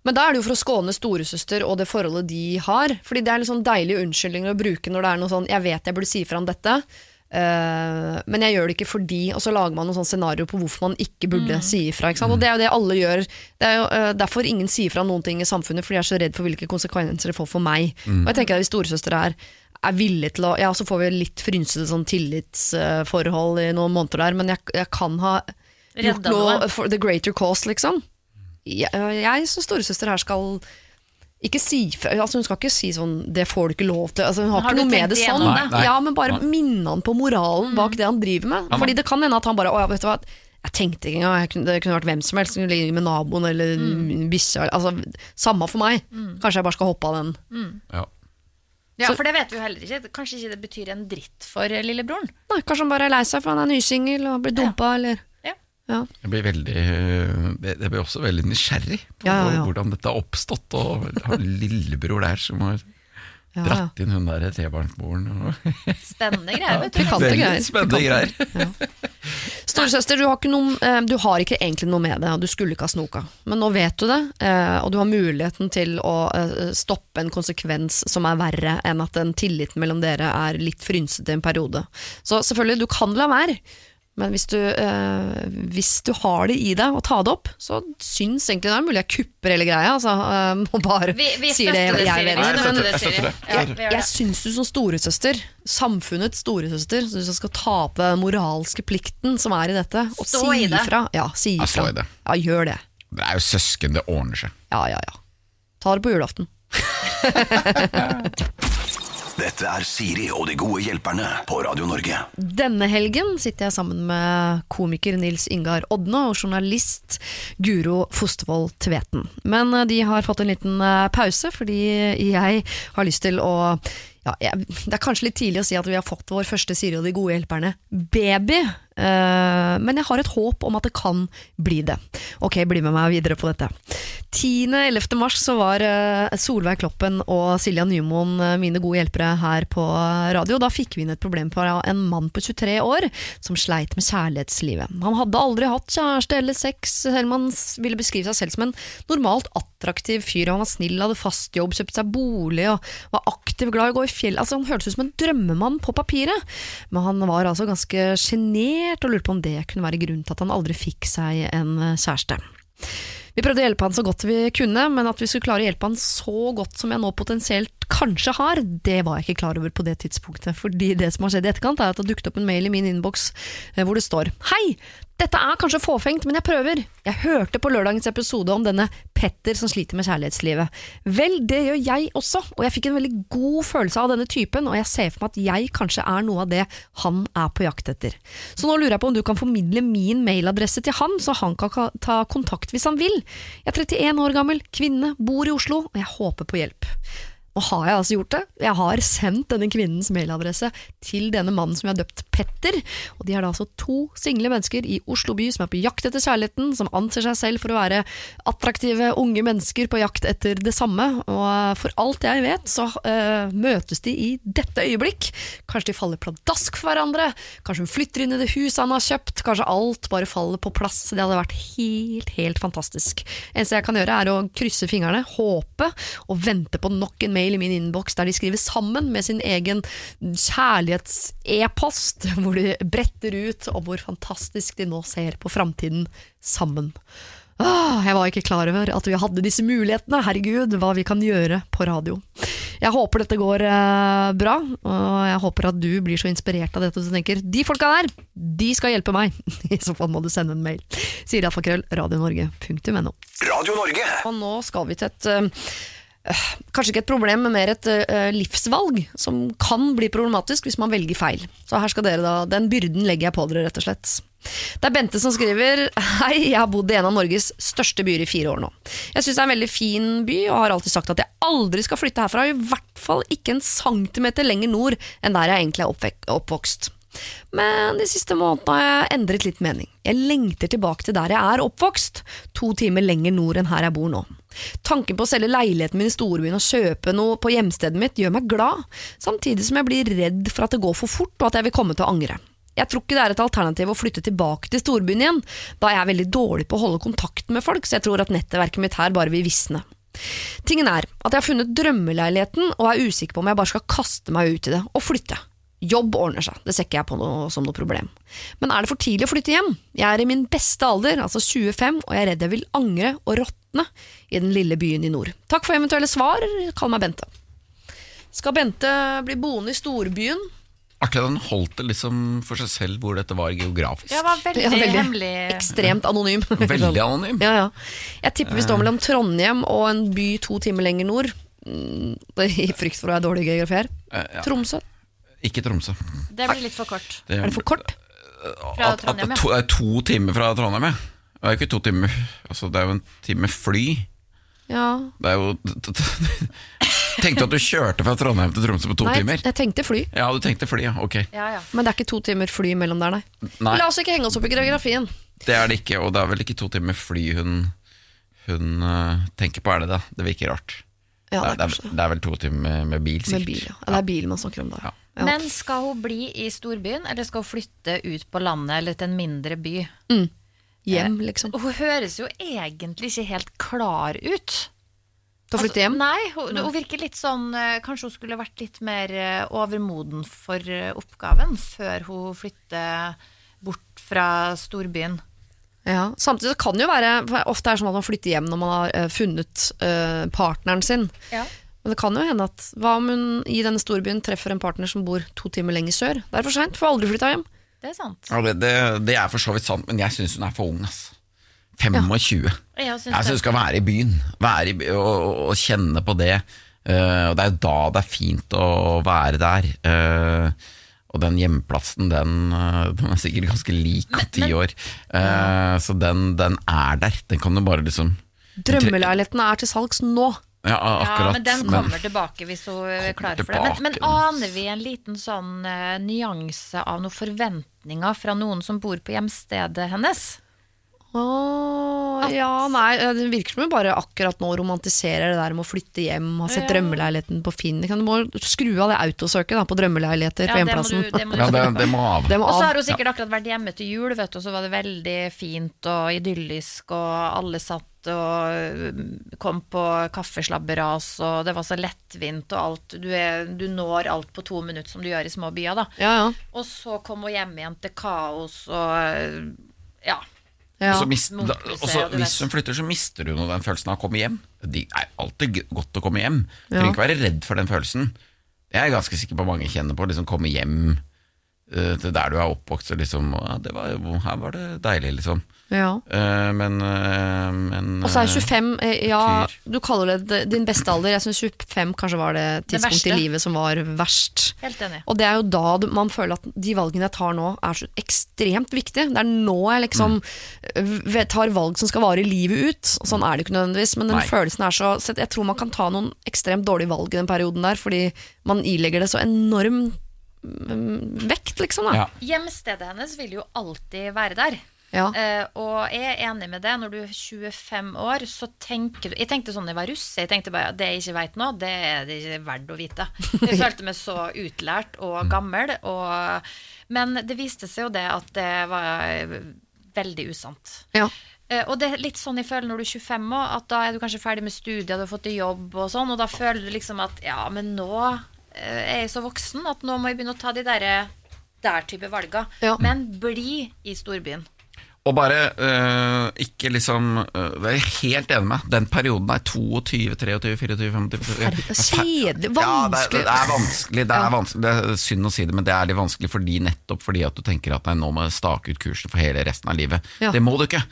Men da er det jo for å skåne storesøster og det forholdet de har. Fordi det er litt sånn deilige unnskyldninger å bruke når det er noe sånn 'jeg vet jeg burde si fra om dette', Uh, men jeg gjør det ikke fordi Og så lager man noe sånn scenario på hvorfor man ikke burde si ifra. Og det er jo det alle gjør. Det er jo uh, derfor ingen sier fra noen ting i samfunnet, fordi de er så redd for hvilke konsekvenser det får for meg. Og jeg tenker at hvis storesøster er er villig til å Ja, så får vi litt frynsete sånn tillitsforhold i noen måneder der, men jeg, jeg kan ha gjort noe. for the greater cause, liksom. Jeg, som storesøster her skal ikke si altså Hun skal ikke si sånn 'det får du ikke lov til'. Altså hun har, Har ikke noe med det sånn. Nei. Nei, Ja, Men bare minne han på moralen bak det han driver med. Ja, Fordi det kan hende at han bare 'Å ja, vet du hva'. Jeg tenkte ikke engang, det kunne vært hvem som helst. Kunne ligge med naboen eller bikkja. Altså, samme for meg. Kanskje jeg bare skal hoppe av den. Ja. Ja, Så- For det vet vi jo heller ikke. Kanskje ikke det betyr en dritt for eh, lillebroren. Nei, kanskje han bare er lei seg for han er nysingel og blir dumpa, eller Ja. Jeg blir veldig Jeg jeg blir også veldig nysgjerrig på Ja, ja, ja. hvordan dette har oppstått. Og har en lillebror der som har Ja, ja. dratt inn hun der trebarnsmoren. og- Spennende greier, vet du. Pikante Veldig greier. spennende greier. Storesøster, du har, noe, eh, du har ikke egentlig noe med det, og du skulle ikke ha snoka. Men nå vet du det, eh, og du har muligheten til å eh, stoppe en konsekvens som er verre enn at den tilliten mellom dere er litt frynsete en periode. Så selvfølgelig, du kan la være. Men hvis du, eh, hvis du har det i deg å ta det opp, så syns egentlig det er mulig jeg kupper hele greia. Altså, eh, og bare Vi, vi sier det jeg, jeg jeg støtter det, jeg Jeg syns du som storesøster, samfunnets storesøster, syns jeg skal ta på den moralske plikten som er i dette, og Stå si ifra. Ja, si ifra. Ja. Ja, gjør det. Det er jo søsken, det ordner seg. Ja, ja, ja. Ta det på julaften. Dette er Siri og de gode hjelperne på Radio Norge. Denne helgen sitter jeg sammen med komiker Nils Ingar Odne og journalist Guro Fostervoll Tveten. Men eh, de har fått en liten eh, pause, fordi jeg har lyst til å ja, jeg, Det er kanskje litt tidlig å si at vi har fått vår første Siri og de gode hjelperne baby, Uh, men jeg har et håp om at det kan bli det. Ok, bli med meg videre på dette. 10.-11. mars så var uh, Solveig Kloppen og Silja Nymoen uh, mine gode hjelpere her på radio. Da fikk vi inn et problem på en mann på 23 år som sleit med kjærlighetslivet. Han hadde aldri hatt kjæreste eller sex, selv om han ville beskrive seg selv som en normalt attraktiv fyr. Han var snill, hadde fast jobb, kjøpte seg bolig og var aktiv, glad i å gå i fjell. Altså, han hørtes ut som en drømmemann på papiret, men han var altså ganske sjenert og lurte på om det kunne være grunnen til at han aldri fikk seg en eh, kjæreste. Vi prøvde å hjelpe han så godt vi kunne, men at vi skulle klare å hjelpe han så godt som jeg nå potensielt kanskje har, det var jeg ikke klar over på det tidspunktet. Fordi det som har skjedd i etterkant, er at det har dukket opp en mail i min innboks eh, hvor det står Hei! Dette er kanskje fåfengt, men jeg prøver. Jeg hørte på lørdagens episode om denne Petter som sliter med kjærlighetslivet. Vel, det gjør jeg også, og jeg fikk en veldig god følelse av denne typen, og jeg ser for meg at jeg kanskje er noe av det han er på jakt etter. Så nå lurer jeg på om du kan formidle min mailadresse til han, så han kan ta kontakt hvis han vil. Jeg er 31 år gammel, kvinne, bor i Oslo, og jeg håper på hjelp. Og har jeg altså gjort det? Jeg har sendt denne kvinnens mailadresse til denne mannen som jeg har døpt Petter. Og de er da altså to single mennesker i Oslo by som er på jakt etter kjærligheten, som anser seg selv for å være attraktive unge mennesker på jakt etter det samme. Og for alt jeg vet, så uh, møtes de i dette øyeblikk. Kanskje de faller pladask for hverandre, kanskje hun flytter inn i det huset han har kjøpt, kanskje alt bare faller på plass. Det hadde vært helt, helt fantastisk. Eneste jeg kan gjøre er å krysse fingrene, håpe og vente på nok en mail i min innboks der de skriver sammen med sin egen kjærlighets-e-post, hvor de bretter ut om hvor fantastisk de nå ser på framtiden sammen. Åh, jeg var ikke klar over at vi hadde disse mulighetene. Herregud, hva vi kan gjøre på radio. Jeg håper dette går eh, bra, og jeg håper at du blir så inspirert av dette at du tenker de folka der, de skal hjelpe meg. I så fall må du sende en mail. Sier iallfall radionorge.no. Radio Norge. Og nå skal vi til et eh, Kanskje ikke et problem, men mer et uh, livsvalg som kan bli problematisk hvis man velger feil. Så her skal dere da, Den byrden legger jeg på dere, rett og slett. Det er Bente som skriver Hei, jeg har bodd i en av Norges største byer i fire år nå. Jeg syns det er en veldig fin by, og har alltid sagt at jeg aldri skal flytte herfra, i hvert fall ikke en centimeter lenger nord enn der jeg egentlig er oppvokst. Men de siste månedene har jeg endret litt mening. Jeg lengter tilbake til der jeg er oppvokst, to timer lenger nord enn her jeg bor nå. Tanken på å selge leiligheten min i storbyen og kjøpe noe på hjemstedet mitt gjør meg glad, samtidig som jeg blir redd for at det går for fort og at jeg vil komme til å angre. Jeg tror ikke det er et alternativ å flytte tilbake til storbyen igjen, da jeg er veldig dårlig på å holde kontakten med folk, så jeg tror at nettverket mitt her bare vil visne. Tingen er at jeg har funnet drømmeleiligheten og er usikker på om jeg bare skal kaste meg ut i det og flytte. Jobb ordner seg, det ser ikke jeg på noe, som noe problem. Men er det for tidlig å flytte hjem? Jeg er i min beste alder, altså 25, og jeg er redd jeg vil angre og råtne i den lille byen i nord. Takk for eventuelle svar, kall meg Bente. Skal Bente bli boende i storbyen? Artig at han holdt det liksom for seg selv hvor dette var geografisk. Det var veldig, Ja, veldig hemmelig. Ekstremt anonym. Veldig anonym. Ja, ja. Jeg tipper vi står mellom Trondheim og en by to timer lenger nord. Mm, I frykt for å være dårlig geografi her. Eh. Tromsø. Ikke Tromsø. Det blir litt for kort. Det, Er det for kort? Fra at, at det Trondheim, er to, er to timer fra Trondheim, ja. Det er jo ikke to timer altså, Det er jo en time fly. Ja. Det er jo Tenkte du at du kjørte fra Trondheim til Tromsø på to Nei, timer? jeg tenkte fly. Ja, du tenkte fly, ja. Ok. Ja, ja. Men det er ikke to timer fly mellom der, nei. Nei, La oss ikke henge oss opp i geografien. det er det ikke. Og det er vel ikke to timer fly hun, hun uh, tenker på, er det det? Det virker rart. Ja, det det, er er, kanskje det. det er vel to timer med, med bil, sikkert. Med bil, ja. ja. Det er bil man snakker om da. Ja. Ja. Men skal hun bli i storbyen, eller skal hun flytte ut på landet eller til en mindre by? Hjem, liksom. Hun høres jo egentlig ikke helt klar ut. Til å flytte hjem. Altså, nei, hun, hun virker litt sånn eh, Kanskje hun skulle vært litt mer eh, overmoden for eh, oppgaven før hun flytter bort fra storbyen. Ja. Samtidig så kan det jo være for Ofte er det sånn at man flytter hjem når man har eh, funnet eh, partneren sin. Ja. Men det kan jo hende at Hva om hun i denne storbyen treffer en partner som bor to timer lenger sør? Det er for seint, får aldri flytta hjem. Det er sant. Ja, det, det, det er for så vidt sant, men jeg syns hun er for ung. ass 25. Jeg syns Jeg syns hun skal være i byen, være i, by- og, og, og kjenne på det. Uh, og Det er jo da det er fint å være der. Uh, og den hjemmeplassen, den, eh, den er sikkert ganske lik om ti år. Uh, Så den, den er der. Den kan du bare liksom Drømmeleiligheten er til salgs nå. Ja, akkurat. Ja, men den kommer tilbake hvis hun er klar for det. Men, men aner vi en liten sånn uh, nyanse av noen forventninger fra noen som bor på hjemstedet hennes? Åh, ja, nei, Det virker som hun bare akkurat nå romantiserer det der med å flytte hjem, har sett Ja. drømmeleiligheten på Finn. Du må skru av det autosøket da, på drømmeleiligheter Ja, på det må hjemplassen. du, det må du ja, det, skru det må av. Det Og så har hun sikkert akkurat vært hjemme til jul, vet du, og så var det veldig fint og idyllisk, og alle satt og kom på kaffeslabberas, og det var så lettvint og alt. Du, er, du når alt på to minutter, som du gjør i små byer, da. Ja, ja. Og så kom hun hjem igjen til kaos og ja. ja. Så mist, da, Motelse, og så hvis hun flytter, så mister hun den følelsen av å komme hjem. Det er alltid godt å komme hjem. Du trenger ikke være redd for den følelsen. Jeg er ganske sikker på mange kjenner på liksom komme hjem eh, til der du er oppvokst. Og liksom, ja, det var, her var det deilig, liksom. Ja. Uh, men, uh, men Og så er eh, 25 eh, Ja, du kaller det din beste alder. Jeg syns 25 kanskje var det tidspunktet i livet som var verst. Helt enig. Og det er jo da man føler at de valgene jeg tar nå, er så ekstremt viktige. Det er nå jeg liksom Mm. tar valg som skal vare livet ut. Og Sånn er det ikke nødvendigvis, men den Nei. følelsen er så så Jeg tror man kan ta noen ekstremt dårlige valg i den perioden der, fordi man ilegger det så enorm mm, vekt, liksom. Da. ja. Hjemstedet hennes vil jo alltid være der. Ja. Uh, og jeg er enig med det. Når du er 25 år, så tenker du Jeg tenkte sånn da jeg var russ. Jeg tenkte bare det jeg ikke vet nå, det er det ikke verdt å vite. Jeg følte meg så utlært og gammel. Og, men det viste seg jo det at det var veldig usant. Ja. Eh, Og det er litt sånn jeg føler når du er 25 år, at da er du kanskje ferdig med studiet, du har fått deg jobb og sånn, og da føler du liksom at ja, men nå eh, er jeg så voksen at nå må jeg begynne å ta de der, der type valga. Ja. Men bli i storbyen. Og bare øh, ikke liksom øh, Jeg er helt enig med. Den perioden er 22, 23, 24, 25 Herregud, Kjedelig, Ja, det, vanskelig. er- det er vanskelig. Det er, vanskelig. det er synd å si det, men det er litt vanskelig fordi, nettopp fordi at du tenker at nei, nå må jeg stake ut kursen for hele resten av livet. Ja. Det må du ikke.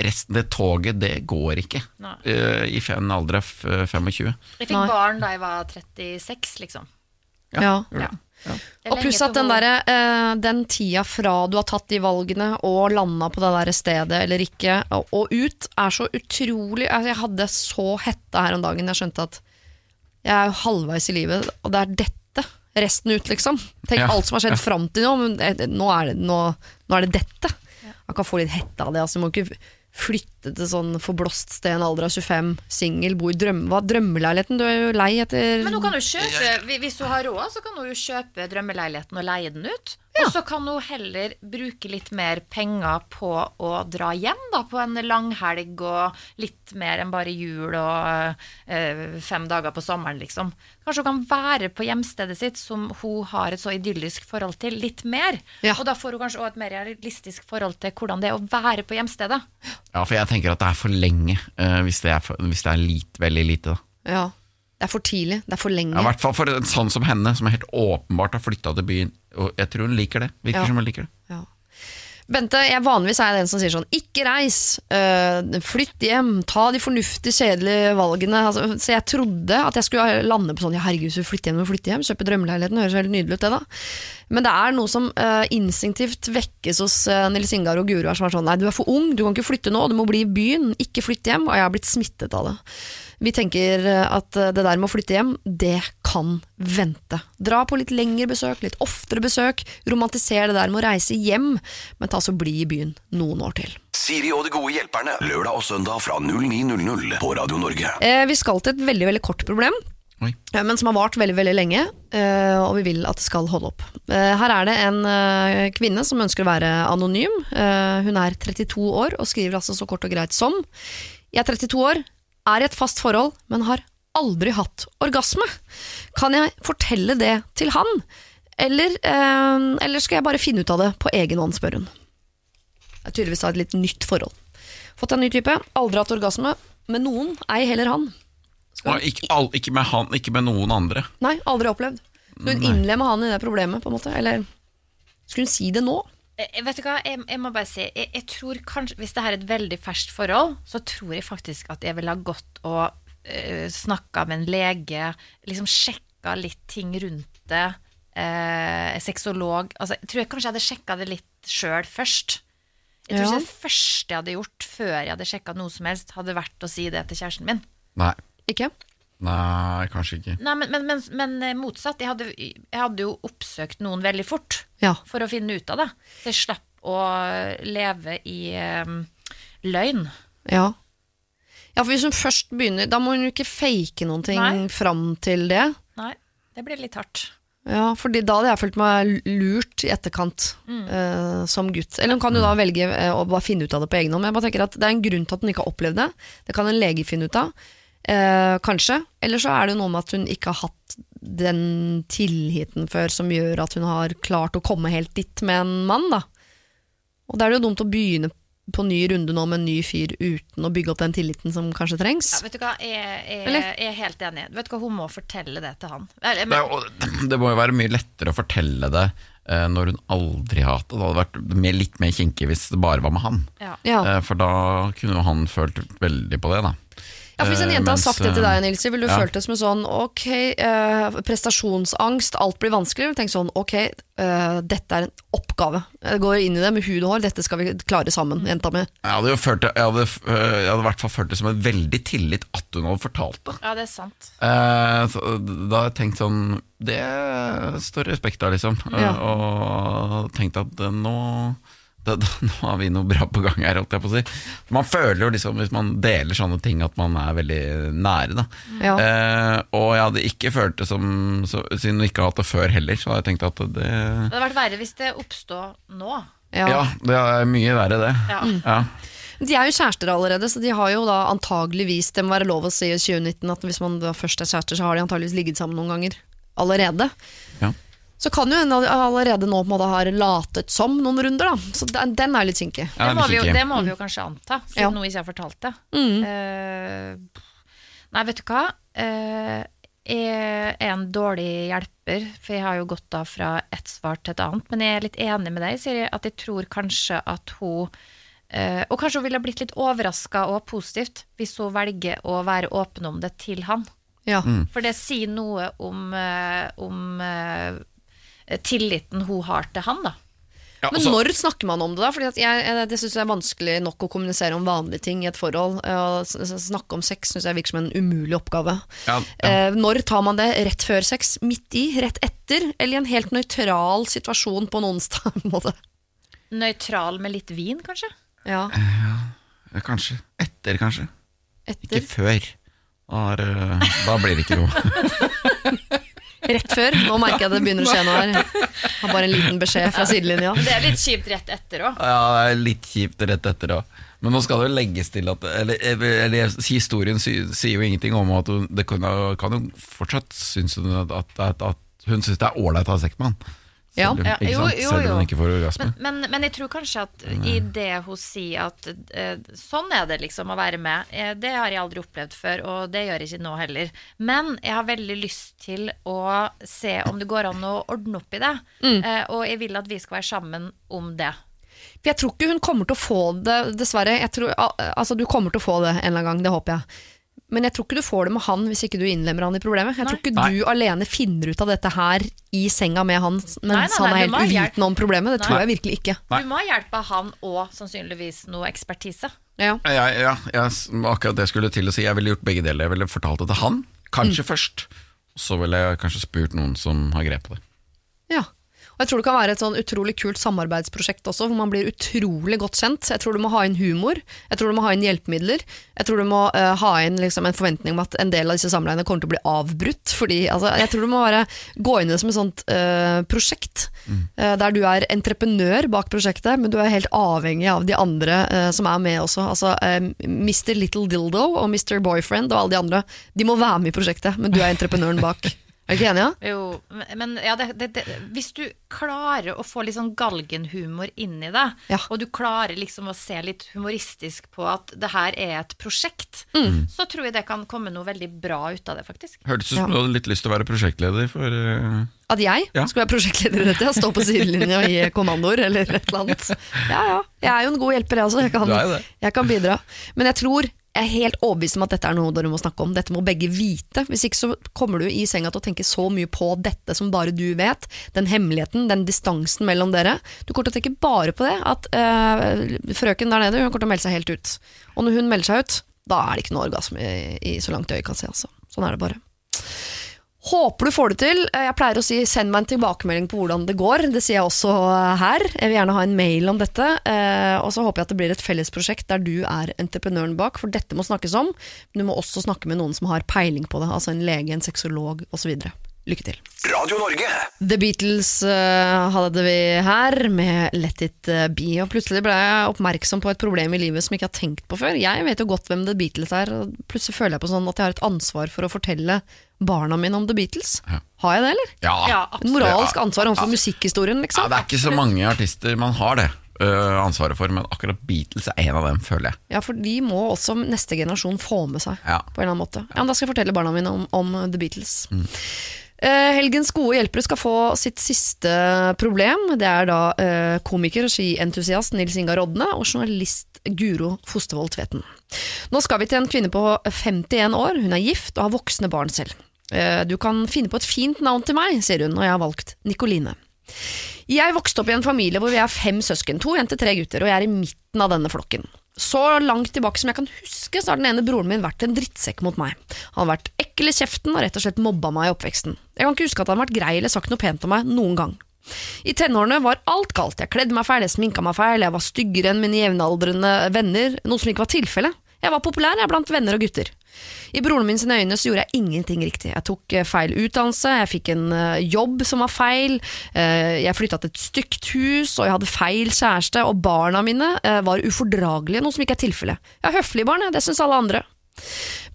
Resten det toget, det går ikke eh, i en alder av 25. Jeg fikk barn da jeg var 36, liksom. Ja. Ja. Og pluss at den, der, eh, den tida fra du har tatt de valgene og landa på det der stedet eller ikke, og, og ut, er så utrolig altså Jeg hadde så hetta her om dagen. Jeg skjønte at jeg er jo halvveis i livet, og det er dette. Resten ut, liksom. Tenk Ja. alt som har skjedd fram til nå, men eh, nå er det, nå, nå er det dette. Man kan få litt hette av det. Altså, man må ikke flytte til sånn forblåst sted i en alder av 25, singel, bo i drømme, hva, drømmeleiligheten. Du er jo lei etter Men hun kan jo kjøpe, hvis hun har råd, så kan hun jo kjøpe drømmeleiligheten og leie den ut. Og så kan hun heller bruke litt mer penger på å dra hjem, da, på en langhelg og litt mer enn bare jul og øh, fem dager på sommeren, liksom. Kanskje hun kan være på hjemstedet sitt, som hun har et så idyllisk forhold til, litt mer. Ja. Og da får hun kanskje også et mer realistisk forhold til hvordan det er å være på hjemstedet. Ja, for jeg tenker at det er for lenge øh, hvis det er, for, hvis det er lite, veldig lite. Da. Ja. Det er for tidlig. Det er for lenge. Ja, I hvert fall for en sånn som henne, som helt åpenbart har flytta til byen. Og jeg tror hun liker det. Virker Ja. som hun liker det. Ja. Bente, jeg vanligvis er jeg den som sier sånn Ikke reis, øh, flytt hjem, ta de fornuftige, kjedelige valgene. Altså, så jeg trodde at jeg skulle lande på sånn Ja, herregud, så flytte hjem og flytte hjem. Kjøpe drømmeleiligheten, høres veldig nydelig ut, det, da. Men det er noe som øh, instinktivt vekkes hos øh, Nils Ingar og Guro. Som er sånn Nei, du er for ung, du kan ikke flytte nå, du må bli i byen. Ikke flytte hjem. Og jeg har blitt smittet av det. Vi tenker øh, at øh, det der med å flytte hjem, det kan vente. Dra på litt lengre besøk, litt oftere besøk. Romantiser det der med å reise hjem, men ta så bli i byen noen år til. Siri og de gode hjelperne. Lørdag og søndag fra 09.00 på Radio Norge. Eh, vi skal til et veldig veldig kort problem, Oi. eh, men som har vart veldig veldig lenge, eh, og vi vil at det skal holde opp. Eh, her er det en eh, kvinne som ønsker å være anonym. Eh, hun er 32 år og skriver altså så kort og greit som Jeg er 32 år, er i et fast forhold, men har aldri hatt orgasme. Kan jeg fortelle det til han? Eller, eh, eller skal jeg bare finne ut av det på egen hånd, spør hun. Det er tydeligvis et litt nytt forhold. Fått en ny type, aldri hatt orgasme med noen, ei heller han. Ikke, all, ikke, med han, ikke med noen andre. Nei, aldri opplevd. Skulle hun innlemme han i det problemet, på en måte? Eller skulle hun si det nå? Eh, Vet du hva, jeg, jeg må bare si jeg, jeg tror kanskje, Hvis det her er et veldig ferskt forhold, så tror jeg faktisk at jeg ville ha gått og uh, snakka med en lege, liksom sjekka litt ting rundt det. Uh, sexolog altså, Jeg tror jeg kanskje jeg hadde sjekka det litt sjøl først. Jeg tror Ja. ikke det første jeg hadde gjort før jeg hadde sjekka noe som helst, hadde vært å si det til kjæresten min. Nei. Ikke? Nei, kanskje ikke. Nei, men, men, men, men eh, motsatt. Jeg hadde, jeg hadde jo oppsøkt noen veldig fort Ja. for å finne ut av det. Så jeg slapp å leve i um, løgn. Ja. Ja, for hvis hun først begynner, da må hun jo ikke fake noen ting Nei. fram til det. Nei, det blir litt hardt. Ja, fordi da hadde jeg følt meg lurt i etterkant eh, som gutt. Eller hun kan jo da velge eh, å bare finne ut av det på egen hånd. Men jeg bare tenker at det er en grunn til at hun ikke har opplevd det. Det kan en lege finne ut av. Eh, kanskje. Eller så er det noe med at hun ikke har hatt den tilliten før som gjør at hun har klart å komme helt dit med en mann, da. Og da er det jo dumt å begynne på ny runde nå med en ny fyr uten å bygge opp den tilliten som kanskje trengs. Ja, vet du hva, jeg, jeg, jeg er helt enig. Vet du hva, Hun må fortelle det til han. Eller, Det, men, det må jo være mye lettere å fortelle det eh, når hun aldri har hatt det. Det hadde vært mer, litt mer kinkig hvis det bare var med han. ja. Ja. Eh, for da kunne jo han følt veldig på det, da. Ja, for Hvis en jente mens, har sagt det til deg, Nilsi, ville du ja. følt det som en sånn ok, eh, prestasjonsangst, alt blir vanskelig. Tenk sånn ok, eh, dette er en oppgave. Jeg går inn i det med hud og hår, dette skal vi klare sammen, jenta mi. Jeg hadde jo følt det, jeg hadde, eh, jeg hadde i hvert fall følt det som en veldig tillit at hun hadde fortalt det. ja, det er sant. Eh, så da har jeg tenkt sånn Det står respekt av, liksom. Eh, Ja. og tenkt at eh, nå da, da, nå har vi noe bra på gang her, holdt jeg på å si. Man føler jo liksom, hvis man deler sånne ting, at man er veldig nære. Da. Ja. Eh, og jeg hadde ikke følt det som så, Siden vi ikke har hatt det før heller, så hadde jeg tenkt at det Det hadde vært verre hvis det oppstod nå. Ja. Ja, det er mye verre, det. Ja. Ja. De er jo kjærester allerede, så de har jo da antageligvis Det må være lov å si i 2019 at hvis man da først er kjærester, så har de antageligvis ligget sammen noen ganger allerede. Ja. Så kan jo hende allerede nå på en måte har latet som noen runder, da. Så den, den er litt kinkig. Ja, det, må vi jo, kinkig. det må vi jo kanskje anta, siden Ja. hun ikke har fortalt det. Mm. Eh, nei, vet du hva? Eh, jeg er en dårlig hjelper, for jeg har jo gått da fra ett svar til et annet. Men jeg er litt enig med deg, Siri, at jeg tror kanskje at hun eh, Og kanskje hun ville blitt litt overraska og positivt hvis hun velger å være åpen om det til han. Ja. For det sier noe om, om tilliten hun har til han, da. Ja, Men altså- når snakker man om det, da? Fordi at jeg, jeg, det syns jeg er vanskelig nok å kommunisere om vanlige ting i et forhold. Eh, Å s- snakke om sex syns jeg virker som en umulig oppgave. ja, ja. Eh, når tar man det? Rett før sex? Midt i? Rett etter? Eller i en helt nøytral situasjon på en onsdag? måte? Nøytral med litt vin, kanskje? Ja, Ja, Kanskje. Etter, kanskje. Ikke før. Da, er, da blir det ikke noe. Rett før. Nå merker jeg at det begynner å skje noe her. Har bare en liten beskjed fra sidelinja. Men det er litt kjipt rett etter òg. Ja, det er litt kjipt rett etter òg. Men nå skal det jo legges til at Eller, eller historien sier jo ingenting om at hun Det kan, kan jo fortsatt synes hun at, at, at, at hun syns det er ålreit å ha sex med han. Ja. Selv, om- Ja, ikke jo, sant? jo, Selv om hun ikke får orgasme. Men, men, men jeg tror kanskje at i det hun sier at eh, sånn er det liksom å være med, eh, det har jeg aldri opplevd før, og det gjør jeg ikke nå heller. Men jeg har veldig lyst til å se om det går an å ordne opp i det. Eh, og jeg vil at vi skal være sammen om det. For jeg tror ikke hun kommer til å få det, dessverre. Jeg tror, al- altså, du kommer til å få det en eller annen gang, det håper jeg. Men jeg tror ikke du får det med han hvis ikke du innlemmer han i problemet. Jeg tror ikke Nei. du alene finner ut av dette her i senga med han mens Nei, nei, han er helt uvitende om problemet. Det tror jeg virkelig ikke. Nei. Du må ha hjelp av han og sannsynligvis noe ekspertise. Ja. Ja, ja, ja, akkurat det skulle til å si. Jeg ville gjort begge deler. Jeg ville fortalt det til han, kanskje først. Så ville jeg kanskje spurt noen som har grep på det. ja. Og jeg tror det kan være et sånn utrolig kult samarbeidsprosjekt også, hvor man blir utrolig godt kjent. Jeg tror du må ha inn humor, jeg tror du må ha inn hjelpemidler. Jeg tror du må uh, ha inn liksom, en forventning om at en del av disse samleiene kommer til å bli avbrutt. Fordi, altså, jeg tror du må bare gå inn i det som et sånt uh, prosjekt, uh, der du er entreprenør bak prosjektet, men du er helt avhengig av de andre som er med også. Altså Mr. Little Dildo og Mr. Boyfriend og alle de andre, de må være med i prosjektet, men du er entreprenøren bak. Er du ikke enig? Ja? Jo, men ja, det, det, det, hvis du klarer å få litt sånn galgenhumor inni deg, det, Ja. og du klarer liksom å se litt humoristisk på at det her er et prosjekt, Mm. så tror jeg det kan komme noe veldig bra ut av det, faktisk. Hørtes ut Ja. som du hadde litt lyst til å være prosjektleder for uh... At jeg Ja. skulle være prosjektleder i dette, stå på sidelinja i kommandoer eller et eller annet. Ja, ja. Jeg er jo en god hjelper, jeg også. Jeg er jo det. jeg kan bidra. Men jeg tror jeg er helt overbevist om at dette er noe dere må snakke om. Dette må begge vite. Hvis ikke så kommer du i senga til å tenke så mye på dette som bare du vet. Den hemmeligheten, den distansen mellom dere. Du kommer til å tenke bare på det. At øh, frøken der nede hun kommer til å melde seg helt ut. Og når hun melder seg ut, da er det ikke noe orgasme i, i så langt øyet kan se. Altså. Sånn er det bare. Håper du får det til. Eh, Jeg pleier å si send meg en tilbakemelding på hvordan det går. Det sier jeg også eh, her. Jeg vil gjerne ha en mail om dette. eh, Og så håper jeg at det blir et fellesprosjekt der du er entreprenøren bak, for dette må snakkes om. Men du må også snakke med noen som har peiling på det, altså en lege, en sexolog osv. Lykke til. Radio Norge. The Beatles hadde vi her med Let It Be. Og plutselig ble jeg oppmerksom på et problem i livet som jeg ikke har tenkt på før. Jeg vet jo godt hvem The Beatles er, og plutselig føler jeg på sånn at jeg har et ansvar for å fortelle barna mine om The Beatles. Ja. Har jeg det, eller? Ja. Ja, Et moralsk ansvar overfor musikkhistorien, ja, liksom. det er ikke så mange artister man har det ansvaret for, men akkurat Beatles er en av dem, føler jeg. Ja, for de må også neste generasjon få med seg. Ja. På en eller annen måte. Ja, men Da skal jeg fortelle barna mine om, om The Beatles. Eh, helgens gode hjelpere skal få sitt siste problem. Det er da eh, komiker og skientusiast Nils Ingar Rodne og journalist Guro Fostervold Tveten. Nå skal vi til en kvinne på 51 år. Hun er gift og har voksne barn selv. Eh, du kan finne på et fint navn til meg, sier hun, og jeg har valgt Nikoline. Jeg vokste opp i en familie hvor vi er fem søsken, to jenter, tre gutter, og jeg er i midten av denne flokken. Så langt tilbake som jeg kan huske, så har den ene broren min vært en drittsekk mot meg. Han har vært ekkel i kjeften og rett og slett mobba meg i oppveksten. Jeg kan ikke huske at han har vært grei eller sagt noe pent om meg noen gang. I tenårene var alt galt. Jeg kledde meg feil, jeg sminka meg feil, jeg var styggere enn mine jevnaldrende venner, noe som ikke var tilfellet. Jeg var populær jeg blant venner og gutter. I broren min sine øyne så gjorde jeg ingenting riktig. Jeg tok eh, feil utdannelse, jeg fikk en eh, jobb som var feil, eh, jeg flytta til et stygt hus, og jeg hadde feil kjæreste, og barna mine var ufordragelige, noe som ikke er tilfellet. Jeg er høflig barn, det syns alle andre.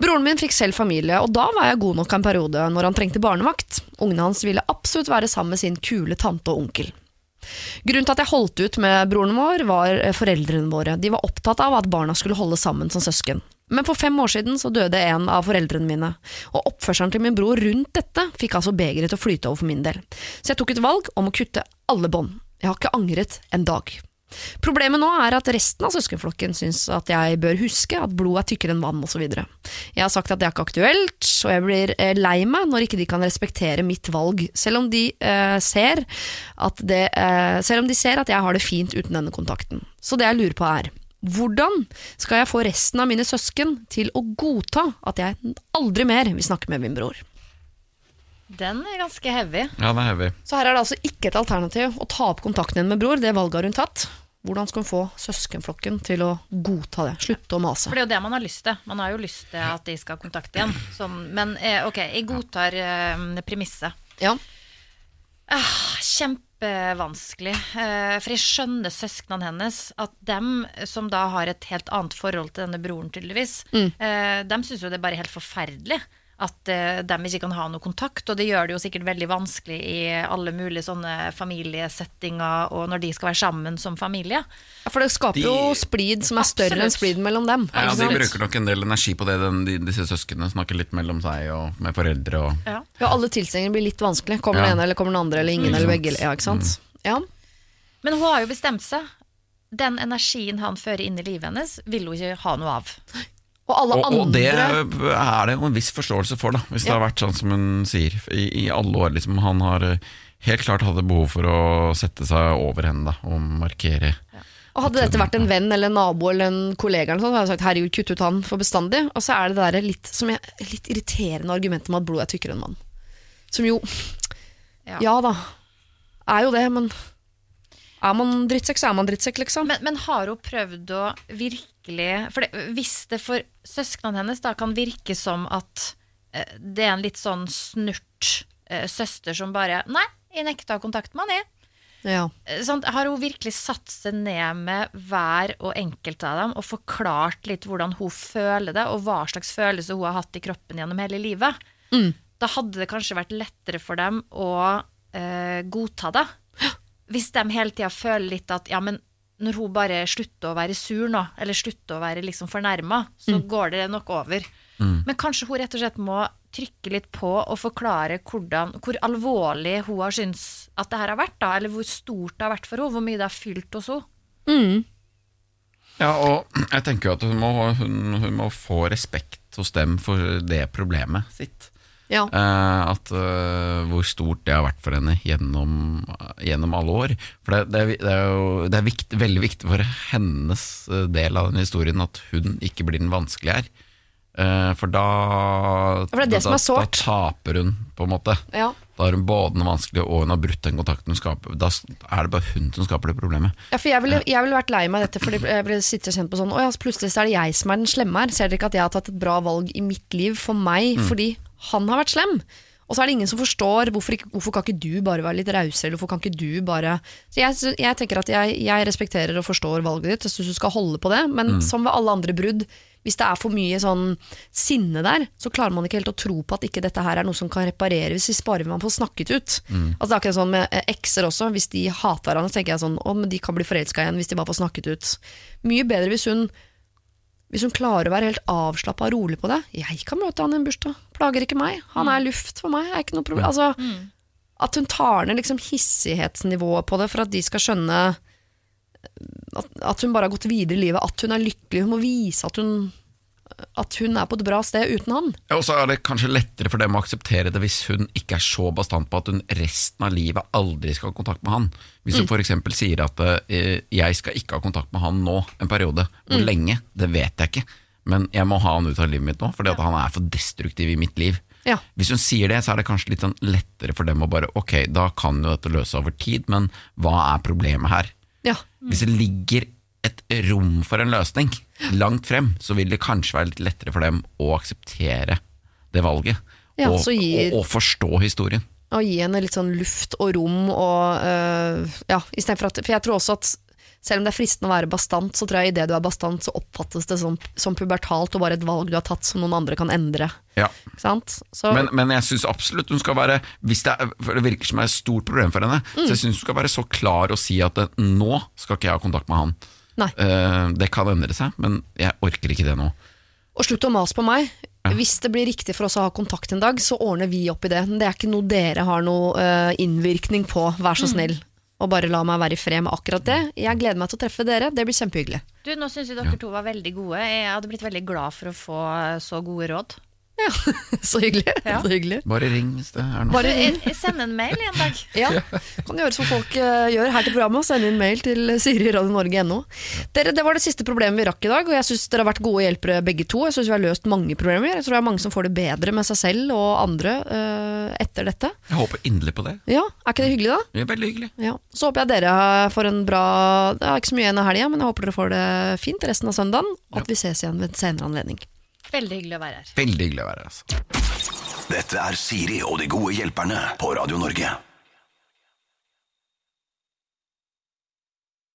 Broren min fikk selv familie, og da var jeg god nok en periode når han trengte barnevakt. Ungene hans ville absolutt være sammen med sin kule tante og onkel. Grunnen til at jeg holdt ut med broren vår, var eh, foreldrene våre. De var opptatt av at barna skulle holde sammen som søsken. Men for fem år siden så døde en av foreldrene mine, og oppførselen til min bror rundt dette fikk altså begeret til å flyte over for min del. Så jeg tok et valg om å kutte alle bånd. Jeg har ikke angret en dag. Problemet nå er at resten av søskenflokken syns at jeg bør huske at blod er tykkere enn vann osv. Jeg har sagt at det er ikke aktuelt, og jeg blir eh, lei meg når ikke de kan respektere mitt valg, selv om de, eh, ser, at det, eh, selv om de ser at jeg har det fint uten denne kontakten. Så det jeg lurer på er, hvordan skal jeg få resten av mine søsken til å godta at jeg aldri mer vil snakke med min bror? Den er ganske heavy. Ja, den er heavy. Så her er det altså ikke et alternativ å ta opp kontakten din med bror, det valget har hun tatt. Hvordan skal hun få søskenflokken til å godta det? Slutte å mase. For det er jo det man har lyst til. Man har jo lyst til at de skal kontakte igjen. Sånn, men eh, ok, jeg godtar eh, premisset. Ja. Ah, kjempevanskelig. Eh, for jeg skjønner søsknene hennes. At dem som da har et helt annet forhold til denne broren, tydeligvis, eh, dem syns jo det er bare helt forferdelig. At eh, de ikke kan ha noe kontakt. Og det gjør det jo sikkert veldig vanskelig i alle mulige sånne familiesettinger, og når de skal være sammen som familie. Ja, For det skaper De- jo splid som er større enn splid mellom dem. Ja, De bruker nok en del energi på det, den, de, disse søsknene. Snakker litt mellom seg og med foreldre. Og, Ja. Ja, alle tilstelninger blir litt vanskelig. Kommer Ja. den ene eller kommer den andre, eller ingen Mm. eller begge. Ja, ikke sant? Ja. Men hun har jo bestemt seg. Den energien han fører inn i livet hennes, vil hun ikke ha noe av. Og alle og, og det er det jo en viss forståelse for, da hvis det har vært sånn som hun sier. I, i alle år liksom, Han har eh, helt klart hadde behov for å sette seg over henne da, og markere. Og Hadde dette vært en venn eller en nabo eller en kollega, eller sånt, så hadde jeg sagt herregud, kutt ut han for bestandig. Og så er det det der litt, som jeg, litt irriterende argumentet om at blod er tykkere enn vann. Som jo Ja. Ja da, er jo det, men er man drittsekk, så er man drittsekk, liksom. Men, men har hun prøvd å virkelig For det, hvis det for søsknene hennes da kan virke som at eh, det er en litt sånn snurt eh, søster som bare Nei, jeg nekter å ha kontakt med han, jeg. ja. Sånn. Har hun virkelig satt seg ned med hver og enkelt av dem og forklart litt hvordan hun føler det, og hva slags følelse hun har hatt i kroppen gjennom hele livet? Da hadde det kanskje vært lettere for dem å eh, godta det. Hvis de hele tida føler litt at ja, men når hun bare slutter å være sur nå, eller slutter å være liksom fornærma, så går det nok over. Men kanskje hun rett og slett må trykke litt på og forklare hvordan, hvor alvorlig hun har syntes at det her har vært, da, eller hvor stort det har vært for henne, hvor mye det har fylt hos henne. Ja, og jeg tenker jo at hun må, hun, hun må få respekt hos dem for det problemet sitt. Ja. Uh, at uh, Hvor stort det har vært for henne gjennom, gjennom alle år. For det, det, det er jo det er viktig, veldig viktig for hennes eh, del av den historien at hun ikke blir den vanskelige her. Uh, for da, for da, som er da taper hun, på en måte. ja. Da er hun både den vanskelige og hun har brutt den kontakten hun skaper. Da er det bare hun som skaper det problemet. Ja, for jeg ville, jeg ville vært lei meg dette, fordi jeg ble sittet og kjent på sånn Å ja, så plutselig så er det jeg som er den slemme her. Ser dere ikke at jeg har tatt et bra valg i mitt liv for meg fordi han har vært slem? Og så er det ingen som forstår hvorfor, ikke, hvorfor kan ikke du bare være litt rausere, eller hvorfor kan ikke du bare Så jeg, jeg tenker at jeg, jeg respekterer og forstår valget ditt, jeg syns du skal holde på det, men som ved alle andre brudd, hvis det er for mye sånn sinne der, så klarer man ikke helt å tro på at ikke dette her er noe som kan repareres hvis sparer man får snakket ut. Altså Det er akkurat sånn med eh, ekser også, hvis de hater hverandre, så tenker jeg sånn Å, men de kan bli forelska igjen hvis de bare får snakket ut. Mye bedre hvis hun hvis hun klarer å være helt avslappa og rolig på det. Jeg kan møte han i en bursdag. Plager ikke meg. Han er luft for meg. Er ikke noe problem. Altså, At hun tar ned liksom hissighetsnivået på det for at de skal skjønne at, at hun bare har gått videre i livet, at hun er lykkelig. Hun må vise at hun, at hun er på et bra sted uten han. Ja, Og så er det kanskje lettere for dem å akseptere det hvis hun ikke er så bastant på at hun resten av livet aldri skal ha kontakt med han. Hvis hun for f.eks. sier at eh, 'jeg skal ikke ha kontakt med han nå en periode'. Hvor lenge, det vet jeg ikke, men jeg må ha han ut av livet mitt nå, fordi at han er for destruktiv i mitt liv. Ja. Hvis hun sier det, så er det kanskje litt sånn lettere for dem å bare Ok, da kan jo dette løse over tid, men hva er problemet her? Ja. Hvis det ligger et rom for en løsning langt frem, så vil det kanskje være litt lettere for dem å akseptere det valget. Ja, og, gir- og, og forstå historien. Og gi henne litt sånn luft og rom og øh, Ja, istedenfor at For jeg tror også at Selv om det er fristende å være bastant, så tror jeg idet du er bastant, så oppfattes det som, som pubertalt og bare et valg du har tatt som noen andre kan endre. Ja. Ikke sant? Så, Men, men jeg syns absolutt hun skal være hvis det, er, det virker som er et stort problem for henne, så Mm. jeg syns hun skal være så klar og si at nå skal ikke jeg ha kontakt med han. Nei. Eh, det kan endre seg, men jeg orker ikke det nå. Og slutt å mase på meg. Hvis det blir riktig for oss å ha kontakt en dag, så ordner vi opp i det. Det er ikke noe dere har noe eh, innvirkning på, vær så snill. Og bare la meg være i fred med akkurat det. Jeg gleder meg til å treffe dere, det blir kjempehyggelig. Du, Nå syns jeg dere to var veldig gode. Jeg hadde blitt veldig glad for å få så gode råd. Så hyggelig. Ja. Så hyggelig. Bare ring hvis det er noe. Bare jeg en mail en dag. Ja, kan gjøre som folk eh, gjør her til programmet, sende inn mail til siriradionorge.no. Dere, Det var det siste problemet vi rakk i dag, og jeg syns dere har vært gode hjelpere begge to. Jeg syns vi har løst mange problemer. Jeg tror det er mange som får det bedre med seg selv og andre uh, etter dette. Jeg håper inderlig på det. Ja, Er ikke det hyggelig, da? Det er veldig hyggelig. Ja. Så håper jeg dere får en bra Det er ikke så mye igjen av helga, men jeg håper dere får det fint resten av søndagen, og at vi ses igjen ved en senere anledning. Veldig hyggelig å være her. Veldig hyggelig å være her. Altså. Dette er Siri og de gode hjelperne på Radio Norge.